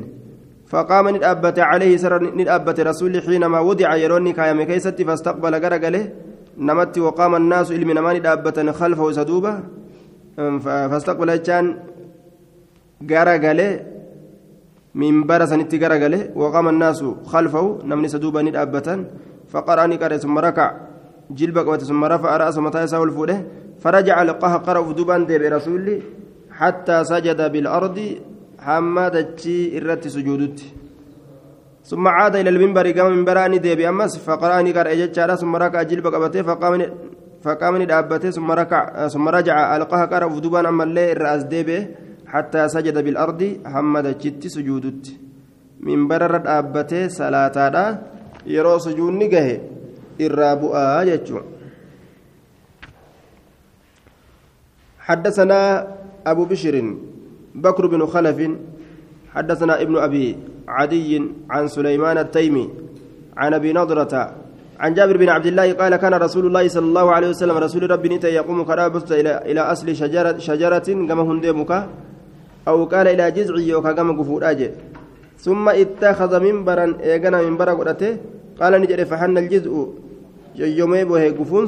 فقام ندأبت عليه سر ندأبت رسول حينما وضع يروني كايم كيستي فاستقبل قرقله نمت وقام الناس إلمي نما ندأبت خلفه سدوبة. فاستقبل جان قرقله منبر سنتي قرقله وقام الناس خلفه نمني سدوبة ندأبتا فقرأني قرأ ثم ركع. جلب قوت ثم رفع رأس متى يساوي الفوله فرجع لقاه قرأ فدوبان ديب رسولي حتى سجد بالأرض حمادتشي إرت سجودت. ثم عاد إلى المنبر قام منبراني ديب أمس فقرأني قرأ جتشارا ثم ركع جلب قبته فقام فقام دابته ثم ركع ثم رجع ألقاه قرأ فدوبان أما الليل الرأس ديبه. حتى سجد بالأرض حمادتشي سجودت. منبر دابته صلاة يرو سجود irraa bu'aa jechuun حدثنا أبو بشر بكر بن خلف حدثنا ابن أبي عدي عن سليمان التيمي عن أبي نضرة عن جابر بن عبد الله قال كان رسول الله صلى الله عليه وسلم رسول ربي نتا يقوم كرابست إلى إلى أصل شجرة شجرة كما هندمك. أو قال إلى جذع يوكا كما قفوراج ثم اتخذ منبرا إيغانا منبرا قرأته قال نجري فحن الجزء. يومي به قفون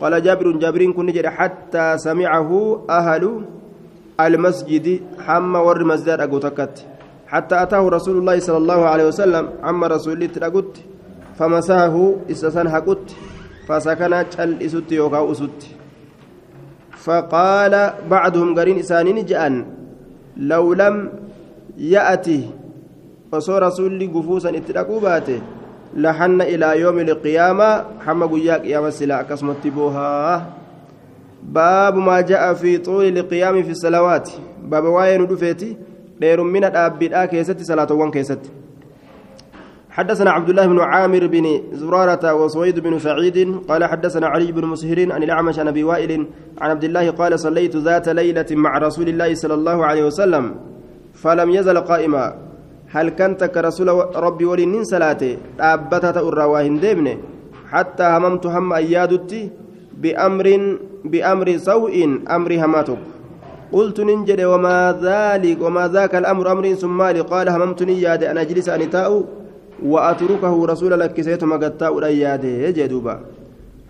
قال جابر جابرين كن نجري حتى سمعه أهل المسجد حم ور مسجد أقوتكت. حتى أتاه رسول الله صلى الله عليه وسلم عم رسول الله فمساه استسان حقت فسكن جل إسوت يوكا أسوت. فقال بعضهم قرين إسانين جأن. لو لم يأتي وصو رسول قفوسا اتلقوا باته لحن إلى يوم القيامة حمى قياك يا مسلا كسمت بوها باب ما جاء في طول القيام في الصلوات. باب واين دفيتي دير من الأبداء كيست صلاة وان كيست حدثنا عبد الله بن عامر بن زرارة وسويد بن سعيد قال حدثنا علي بن مسهر عن الأعمش عن أبي وائل عن عبد الله قال صليت ذات ليلة مع رسول الله صلى الله عليه وسلم فلم يزل قائما. هل كنت كرسول ربي ولين صلاتي أبتت الرواهن ديمنه حتى هممت هم أيادتي بأمر بأمر سوء أمر هماتك. قلت ننجد وما ذلك وما ذاك الأمر أمر ثم قال هممت نياد أن أجلس أن تاؤ وأتركه رسول لك سيت مقتاء الأياد يجدوبا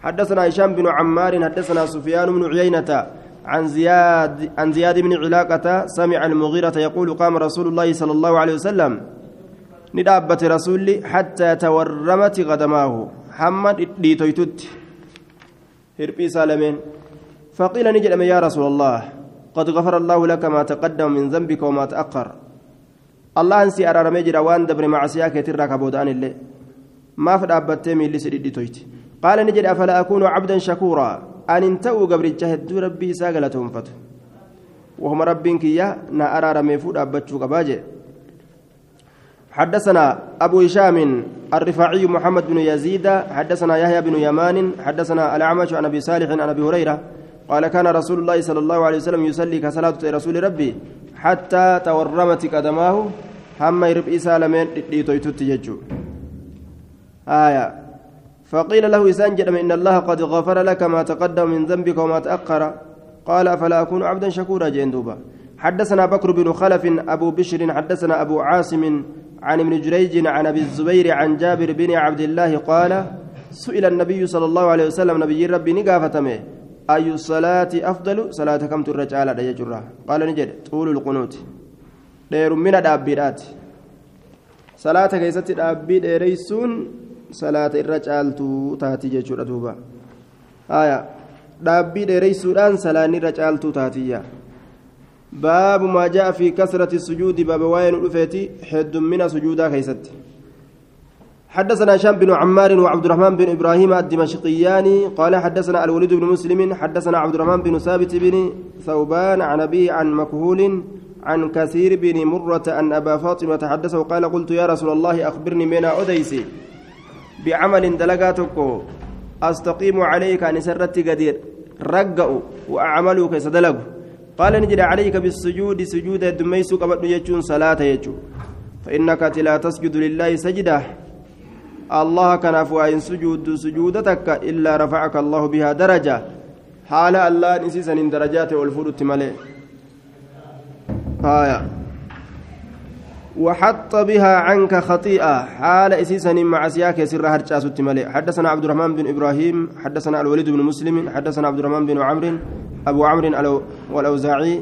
حدثنا هشام بن عمار حدثنا سفيان بن عيينة عن زياد عن زياد بن علاقة سمع المغيرة يقول قام رسول الله صلى الله عليه وسلم ندابت رسولي حتى تورمت قدماه حمد ديتويتت هربي سالمين. فقيل نجد يا رسول الله قد غفر الله لك ما تقدم من ذنبك وما تأخر. الله أنسي أرى رمجر وان دبر معصياك ترك بودان الله ما فدابت من لسر ديتويت قال نجد أفلا أكون عبدا شكورا. أن انتو قبر الجهد ربي ساقلتهم فتح وهم ربك يا نا أرى رميفود أبتشو قباجي حدثنا أبو هشام الرفاعي محمد بن يزيد حدثنا يحيى بن يمان حدثنا الأعمش عن أبي صالح عن أبي هريرة قال كان رسول الله صلى الله عليه وسلم يصلي كصلاة رسول ربي حتى تورمت قدماه. هم يربي سالمين ليتويتوت يجو آية. فقيل له إسان إن الله قد غفر لك ما تقدم من ذنبك وما تأخر. قال أفلا أكون عبدا شكورا جندوبا حدثنا بكر بن خلف أبو بشر حدثنا أبو عاصم عن ابن جريج عن أبي الزبير عن جابر بن عبد الله قال سئل النبي صلى الله عليه وسلم نبي ربي نقافتمه أي الصلاة أفضل؟ صلاة كم ترجع على يجرى قال نجد طول القنوت. دير من الأبيرات صلاة كيست الأبي ديريسون صلاة الرجال تاتي جرى دوبا. آية. dhaabbii dheereysuudhaan salaanni irra caaltuu taatiyya باب ما جاء في كثرة السجود باب وين رفيتي حد من سجودا كيست. حدثنا هشام بن عمار وعبد الرحمن بن إبراهيم الدمشقيان قال حدثنا الوليد بن مسلم حدثنا عبد الرحمن بن ثابت بن ثوبان عن أبي عن مكهول عن كثير بن مرة أن أبا فاطمة حدثه وقال قلت يا رسول الله أخبرني من أديسي بعمل دلقاتك أستقيم عليك أن سرت قدير رقأ وأعملك كيس قال نجد عليك بالسجود سجود دميس قبل يجون صلاة يجو فإنك لا تسجد لله سجدة. الله كان فوائن سجود سجودتك إلا رفعك الله بها درجة. حال الله نسيسا من درجات والفور التمالي آية. وحط بها عنك خطيئة. حال إسيسا مع سياك سر هرجاس التمالي حدثنا عبد الرحمن بن إبراهيم حدثنا الوليد بن مسلم حدثنا عبد الرحمن بن عمرو أبو عمرو والأوزاعي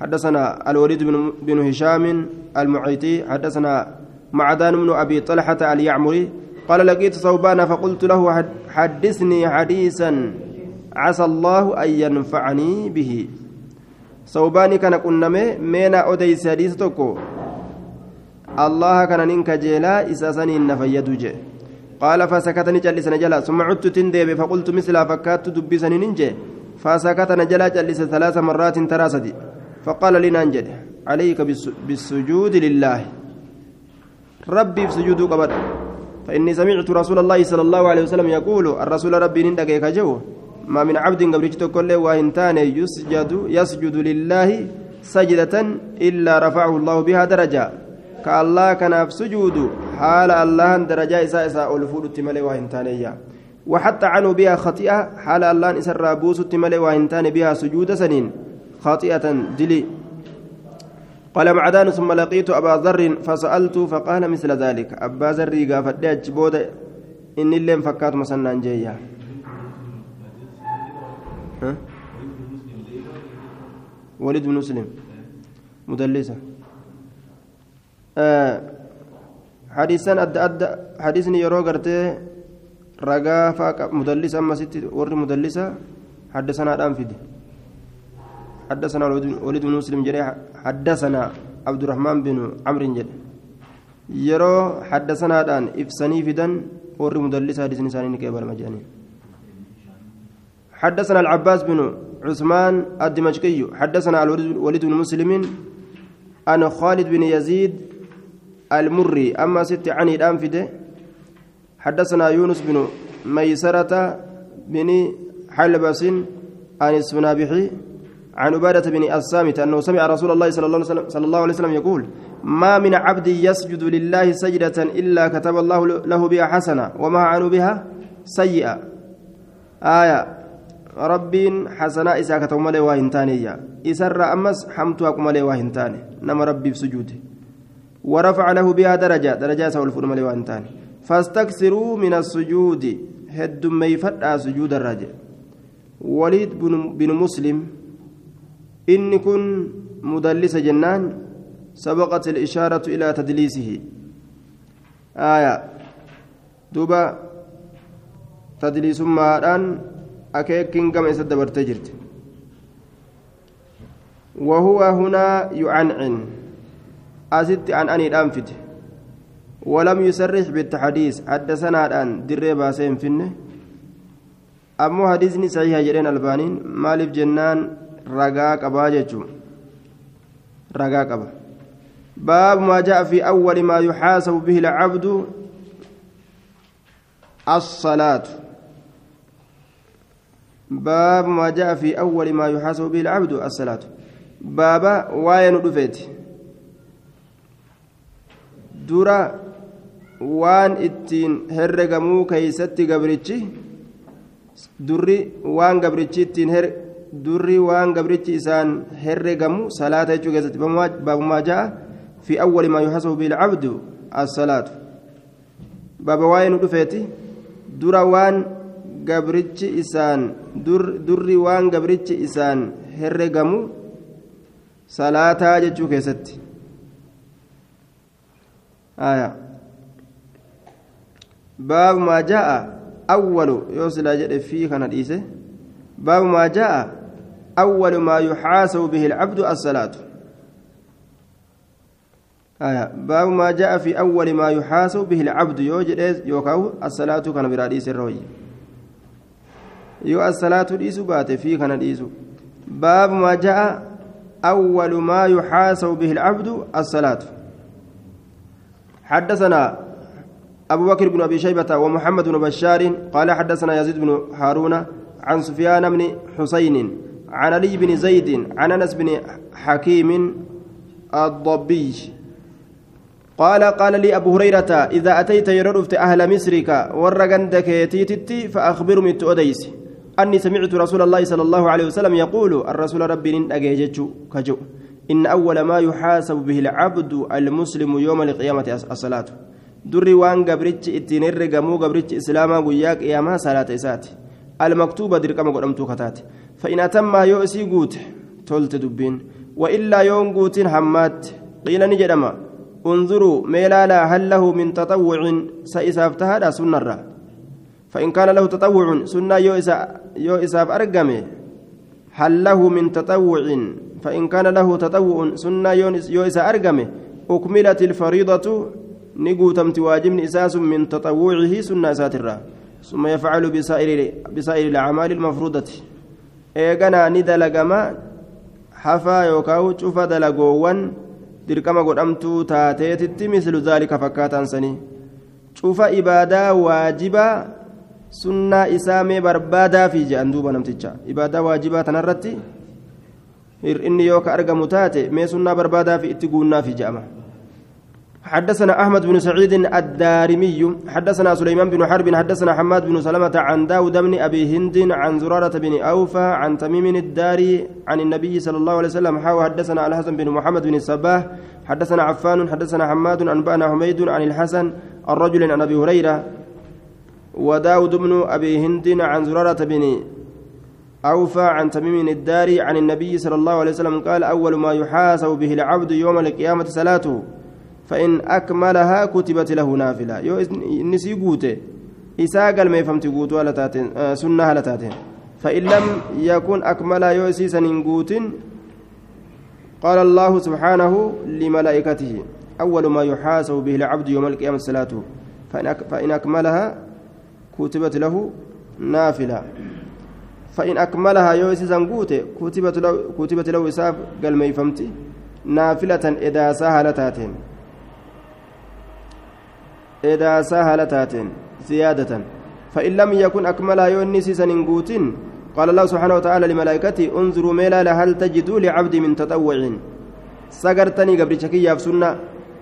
حدثنا الوليد بن, بن هشام المعيطي حدثنا معدان بن أبي طلحة اليعمري قال لقيت ثوبان فقلت له حدثني حديثا عسى الله أن ينفعني به. ثوبان كان كنا مينا أوديس حديث توكو. الله كان ننك جيلا إساسني نفيد قال فسكتني جلسنا جلا. ثم عدت تندب فقلت مثل فكات دبسني ننجي فسكت نجلا جلس ثلاث مرات تراسدي. فقال لي ننجد عليك بالسجود لله. ربي في سجود قبر فإني سمعت رسول الله صلى الله عليه وسلم يقول الرسول ربي نندك كجو ما من عبد قبرت كل وإنتان يسجد يسجد لله سجدة إلا رفعه الله بها درجة. كالله كان سجود حال الله درجة إساء إساء ألفود التمالي وإنتان وحتى عنه بها خطيئة حال الله إسر بوس التملي وإنتان بها سجود سنين. خاطئة دلي قال معدان ثم لقيت أبا ذر فسألت فقال مثل ذلك. أبا ذر قافت بود إن اللي فكات مسنا جيا ولد بن مسلم. مدلسة. آه حديثا أد أد حديثني يرو ragaa faa mudallisa ammasitti warri mudallisa حدثنا فيدي. حدثنا وليد بن مسلم جري حدثنا عبد الرحمن بن عمرو جري يرو حدثنا دان افسني فدان ور مدلس حديث نساني كبر مجاني حدثنا العباس بن عثمان الدمشقي حدثنا الوليد بن مسلم عن خالد بن يزيد المري أما ست عني الانفده حدثنا يونس بن ميسرة بن حلبس عن السنابحي عن عبادة بن الصامت أنه سمع رسول الله صلى الله عليه وسلم, صلى الله عليه وسلم يقول ما من عبد يسجد لله سجدة إلا كتب الله له بها حسنة وما عنه بها سيئة. آية ربين حسنة إسا كتب مالي واهنتانية إسر أمس حمتها كمالي واهنتاني نما ربي بسجوده ورفع له بها درجة درجة سوى الفور مالي واهنتاني فاستكثروا من السجود. هد ميفتا سجود الرجل. وليد بن مسلم إن كن مدلس جنان سبقت الإشارة إلى تدليسه آية دوبا تدليس ما الآن أكيكين كما يسد تجرت وهو هنا يعنعن أزدت عن أني الأنفد ولم يسرح بالتحديث حدثنا الآن دري باسين فينه أمو حديثني صحيح جرين البانين مالف جنان رقاق أباجة رقاق أبا باب ما جاء في أول ما يحاسب به العبد الصلاة باب ما جاء في أول ما يحاسب به العبد الصلاة بابا وين دفيت dura waan ittiin herregamuu keeysatti gabrichi durri waan gabrichi ittiin durri waan gabrichi isaan herregamu salaata jechuu keessatti baabumaa ja'a fi awwali maa yuhasabu bilcabdu assalaatu. Baaba waa'ee nu dhufeeti dura waan gabrichi isaan durri waan gabrichi isaan herregamu salaataa jechuu keessatti. Baabumaa ja'a awwalu yoo silaa jedhe fii kana dhiise. باب ما جاء أول ما يحاسب به العبد الصلاة. آية. باب ما جاء في أول ما يحاسب به العبد. يوجد يوكاو الصلاة كان براديس الروي. يو الصلاة ديسو بات في كان ديسو. باب ما جاء أول ما يحاسب به العبد الصلاة. حدثنا أبو بكر بن أبي شيبة ومحمد بن بشار قال حدثنا يزيد بن هارون عن سفيان بن حسين عن علي بن زيد عن أنس بن حكيم الضبي. قال قال لي أبو هريرة إذا أتيت يرفت أهل مصرك ورقندك يتيتتي فأخبرهم التؤديس أني سمعت رسول الله صلى الله عليه وسلم يقول الرسول ربي نجيجت كجو. إن أول ما يحاسب به العبد المسلم يوم القيامة الصلاة. دري وان قبرتش اتنير قمو قبرتش إسلاما قياك إياما صلاة إساتي. المكتوبة درقم قدمتو كتات فإن أتم يؤسي قوت تلت دبين. وإلا يوم قوت حمات. قيل نجدما انظروا ميلالا هل له من تطوع سإسافتها سنة فإن كان له تطوع سنة يو إساف أرقمي هل له من تطوع؟ فإن كان له تطوع سنة يوئس أرقمه أكملت الفريضة نقوتمت واجب إساس من تطوعه سنة ساترة ثم يفعل بسائر بسائر الأعمال المفروضة إيقنا ندلقما حفا يوكاو شوف دلقوان dirqama godhamtuu taateetitti mislu zaalika fakkaataan sanii cufa ibaadaa waajibaa sunnaa isaa mee barbaadaafi jedhan duuba namticha ibaadaa waajibaa tanarratti inni yoo ka argamu taate mee sunnaa barbaadaa fi itti guunnaa fi je'ama حدثنا أحمد بن سعيد الدارمي حدثنا سليمان بن حرب حدثنا حماد بن سلمة عن داود بن أبي هند عن زرارة بن أوفى عن تميم الداري عن النبي صلى الله عليه وسلم حاو حدثنا الحسن بن محمد بن الصباح حدثنا عفان حدثنا حماد أنبأنا حميد عن الحسن الرجل عن أبي هريرة وداود بن أبي هند عن زرارة بن أوفى عن تميم الداري عن النبي صلى الله عليه وسلم قال أول ما يحاسب به العبد يوم القيامة صلاته. فإن أكملها كتبت له نافلة. يو نسي قوته إساقل ما يفهمت قوته على تاتين آه سنة على تاتين. فإن لم يكن أكمل يو إسيسا قال الله سبحانه لملائكته أول ما يحاسب به العبد يوم القيامة صلاته فإن أكملها كتبت له نافلة. فإن أكملها يوسي زنقوت كتبت له كتبت له إساف قال ما يفهمتي نافلة إذا إذا سهلتاتين زيادة. فإن لم يكن أكملها يونسي سننقوتين قال الله سبحانه وتعالى لملائكته انظروا ميلا هل تجدوا لعبد من تطوع. سقرتني قبل شكية في سنة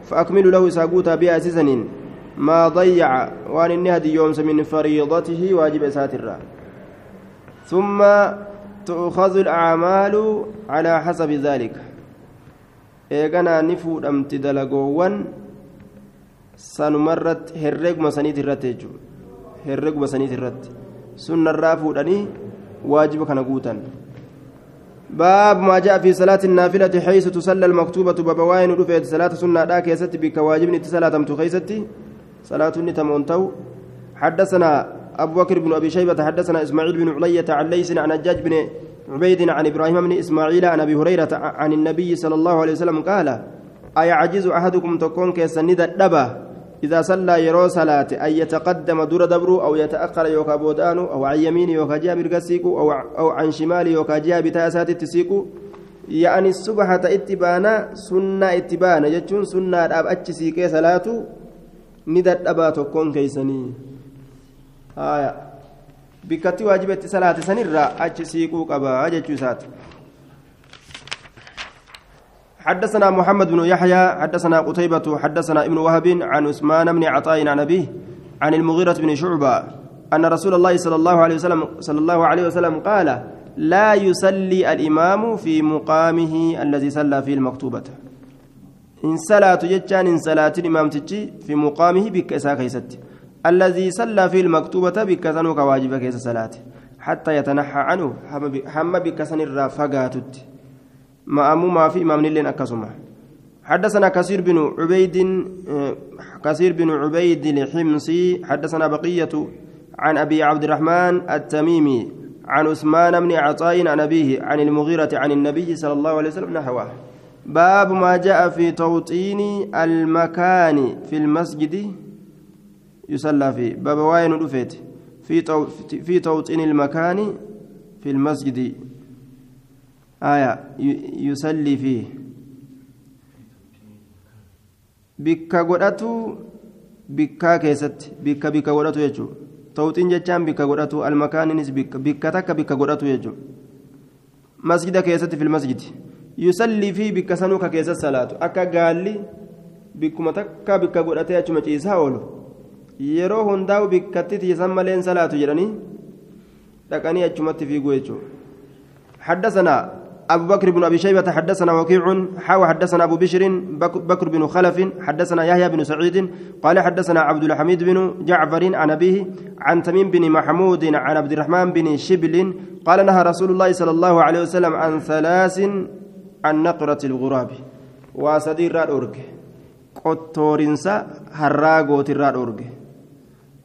فأكملوا له ساقوتا بها سنين ما ضيع وأن النهدي يوم من فريضته واجب ساترا ثم تؤخذ الأعمال على حسب ذلك. ni fuudhamti dalagoowwan sanumarratti herreeguma saniiti irratti jechuudha. Herreeguma saniiti irratti. Sunnarraa fuudhanii waajiba kana guutan. باب ما جاء في صلاة النافلة حيث تصلى المكتوبة بابوين رفعت صلاة سنة لا كيست بك واجب صلاة تخيستي صلاة نتمونتو حدثنا أبو بكر بن أبي شيبة حدثنا إسماعيل بن علية عن ليث عن حجاج بن عبيد عن إبراهيم بن إسماعيل عن أبي هريرة عن النبي صلى الله عليه وسلم قال أيعجز أحدكم تكون كيسند الدبة إذا صلى يرو صلاة أن يتقدم دور دبر أو يتأخر يوكا بودان أو عن يمين يوكا جاب القسيق أو أو عن شمال يوكا جاب تاسات التسيق يعني الصبح اتبانا سنة اتبانا. جتشون سنة أب أتشسيك صلاة ندى أبا تكون كيسني. آية. بكتي واجبة صلاة سنرة أتشسيق قبا جتشو حدثنا محمد بن يحيى حدثنا قتيبة حدثنا ابن وهب عن عثمان بن عطاء عن أبيه عن المغيرة بن شعبة أن رسول الله صلى الله عليه وسلم صلى الله عليه وسلم قال لا يصلي الإمام في مقامه الذي صلى فيه المكتوبة. إن صلاة جتان إن صلاة الإمام تجي في مقامه بك إساكيست الذي صلى فيه المكتوبة بك سنوك واجب كيس صلاة. حتى يتنحى عنه هم بك سن الرافقات مأموما في إمام لين أكسما حدثنا كثير بن عبيد كثير بن عبيد الحمصي حدثنا بقية عن أبي عبد الرحمن التميمي عن عثمان بن عطاء عن أبيه عن المغيرة عن النبي صلى الله عليه وسلم نحوه. باب ما جاء في توطين المكان في المسجد يصلى فيه. باب واين في في توطين المكان في المسجد. آية يصلي فيه bikka godhatu bikkaa keessatti bikka bikka godhatu jechuudha tawxiin jechaan bikka godhatu almakaaninis bikka takka bikka godhatu jechuudha masjida keessatti fil masjidi yusallii fi bikka sanuu ka keessatti salaatu akka gaalli bikkuma takka bikka godhatee achuma ciisaa oolu yeroo hundaa'u bikkatti tiisan maleen salaatu jedhanii dhaqanii achumatti fiiguu jechuudha حدثنا أبو بكر بن أبي شيبة حدثنا وكيع حاو حدثنا أبو بشر بكر بن خلف حدثنا يحيى بن سعيد قال حدثنا عبد الحميد بن جعفر عن أبيه عن تميم بن محمود عن عبد الرحمن بن شبل قال نهى رسول الله صلى الله عليه وسلم عن ثلاث عن نقرة الغراب. وسدير الأورج قطورنسا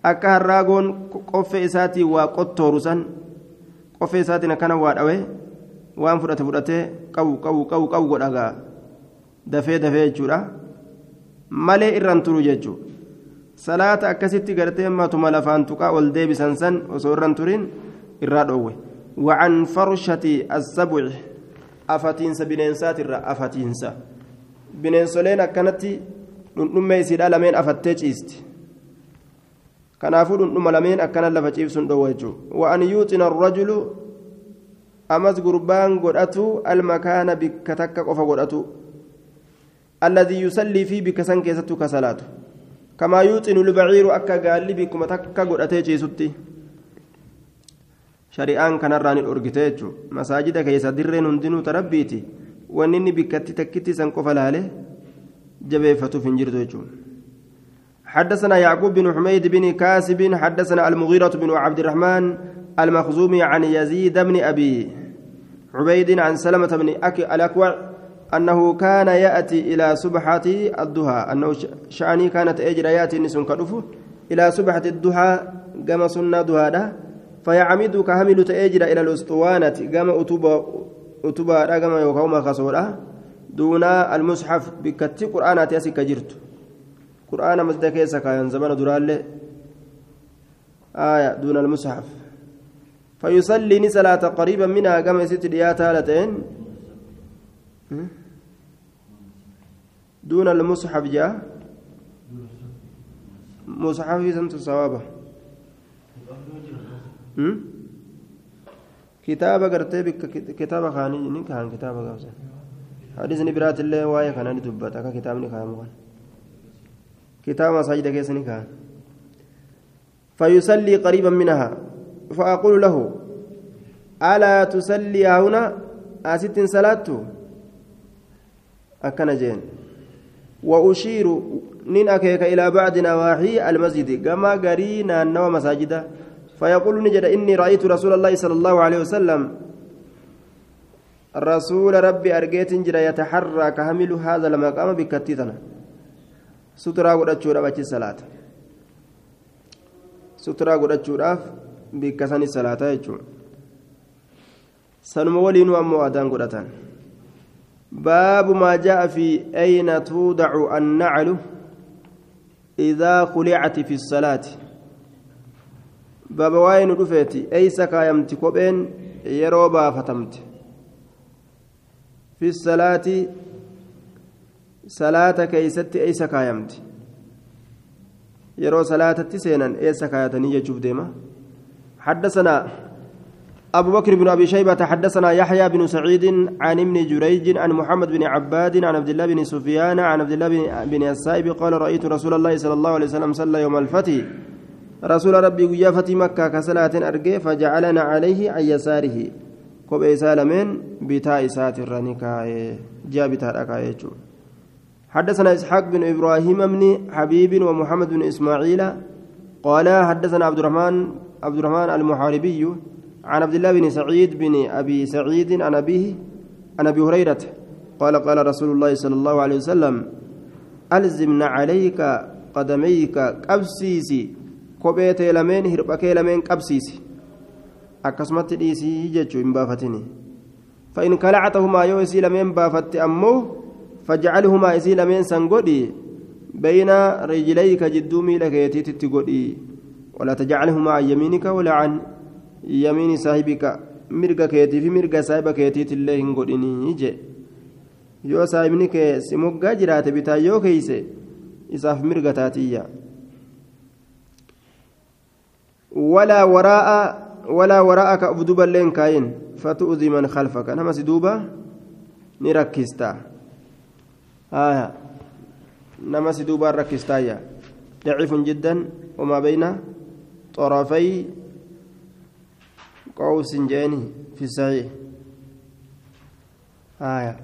akka harraagoon qoffee isaatii waa qottooru san qoffee isaatiin akkana waa dhawe waan fudhate fudhatee qabu qabu qabu qabu godhagaa dafee dafee jechuudha malee irraan turu jechuudha salaata akkasitti gartee matuma lafaan tuqaa ol deebisan san osoo irraan turin irraa dhoowwe وعن فرشة السبع أفتينس بنينسات الرا أفتينس بنينسولين أكنت نمي سيدا لمن أفتيج إست كنافو نم لمن أكن لفتيف سندوجو وأن يوتن الرجل amas gurbaan godhatu almakaana bikka takka qofa godhatu alladii yusallii fi bikka san keessattuu ka salaatu kamaa yuuxinu lbaciiru akka gaalli bikkuma takka godhatee ciisutti shari'aan kanarraa ni dhorgite jechuun masaajida keessa dirreen hundinuu tarabbiiti wanni inni bikkatti takkitti san qofa laale jabeeffatuuf hin jirtu jechuudha حدثنا يعقوب بن حميد بن كاسب حدثنا المغيرة بن عبد الرحمن المخزومي عن يزيد بن أبي عبيد عن سلمة بن الأكوع أنه كان يأتي إلى سبحة الضحى أنه شأني كانت أجر يأتي نسون كدفه إلى سبحة الضحى قام سنة ضحى فيعمد كهمل تأجر إلى الأسطوانة قام أتوبة أتوبة قام يوكوما خسورة. دون المصحف بكتي قرآنات يسك جرت قرآن مزدكيسك ينزبن درال آية دون المصحف فيصلي صلاة قريبا منها كما ست ديات هالتين دون المصحف جاء مصحف سنت صوابه كتابة قرتي بك كتابة خاني نكهان كتابة قبسة حديث نبرات الله وايا كان ندبت كتاب نكهان كتاب مساجد كيس نكهان فيصلي قريبا منها. فأقول له ألا تصلي هنا؟ أست صلاة؟ أكن جين. وأشير نين أكيك إلى بعد نواحي المسجد. كما قرينا النوى مساجدا فيقول نجد إني رأيت رسول الله صلى الله عليه وسلم. رسول ربي أرجيت جرا يتحرى كهمل هذا المقام بكتتنا. suturaa godhachuudhaaf achi salaata. Suturaa godhachuudhaaf bikka sani salaataa jechuudha. Sanuma waliinuu ammoo adaan godhatan. Baabu maa jaa'a fi ayna tuudacu annaclu idaa kulicati fi salaati. Baaba waa'ee nu dhufeeti eeysa kaayamti kopheen yeroo baafatamte fi salaati صلاة كيست أي سكايمت يرو صلاة تسينا أي سكايتني يجوب ديما حدثنا أبو بكر بن أبي شيبة حدثنا يحيى بن سعيد عن ابن جريج عن محمد بن عباد عن عبد الله بن سفيان عن عبد الله بن السائب قال رأيت رسول الله صلى الله عليه وسلم صلى يوم الفتح رسول ربي قيا فتي مكة كصلاة أرجي فجعلنا عليه عن يساره كوب سالمين بتاء سات الرنكا جاء بتاء حدثنا إسحاق بن إبراهيم بن حبيب ومحمد بن إسماعيل قال حدثنا عبد الرحمن عبد الرحمن المحاربي عن عبد الله بن سعيد بن أبي سعيد عن أبيه عن أبي هريرة قال قال رسول الله صلى الله عليه وسلم ألزمنا عليك قدميك قبسيسي كوبيت لمن هربك لمن قبسيسي. jechuu hin baafatini فإن كلعتهما يو إسي لمن بافت أمه فاجعلهما إسي لمن سنقودي بين رجليك جدومي لك يتيتي ولا تجعلهما عن يمينك ولا عن saahiba keetiit illee hin godhinii je yoo saahibni kee si moggaa jiraate bitaa yoo keeyse isaaf mirga taatiyya walaa waraa'a walaa waraa'aka uf duba illee hin kaayin fatu'udii man khalfaka nama si duuba ni rakkista nama si duubaan rakkistaayya daciifun jiddan wamaa bayna xorafay قوس جاني في الصحيح آية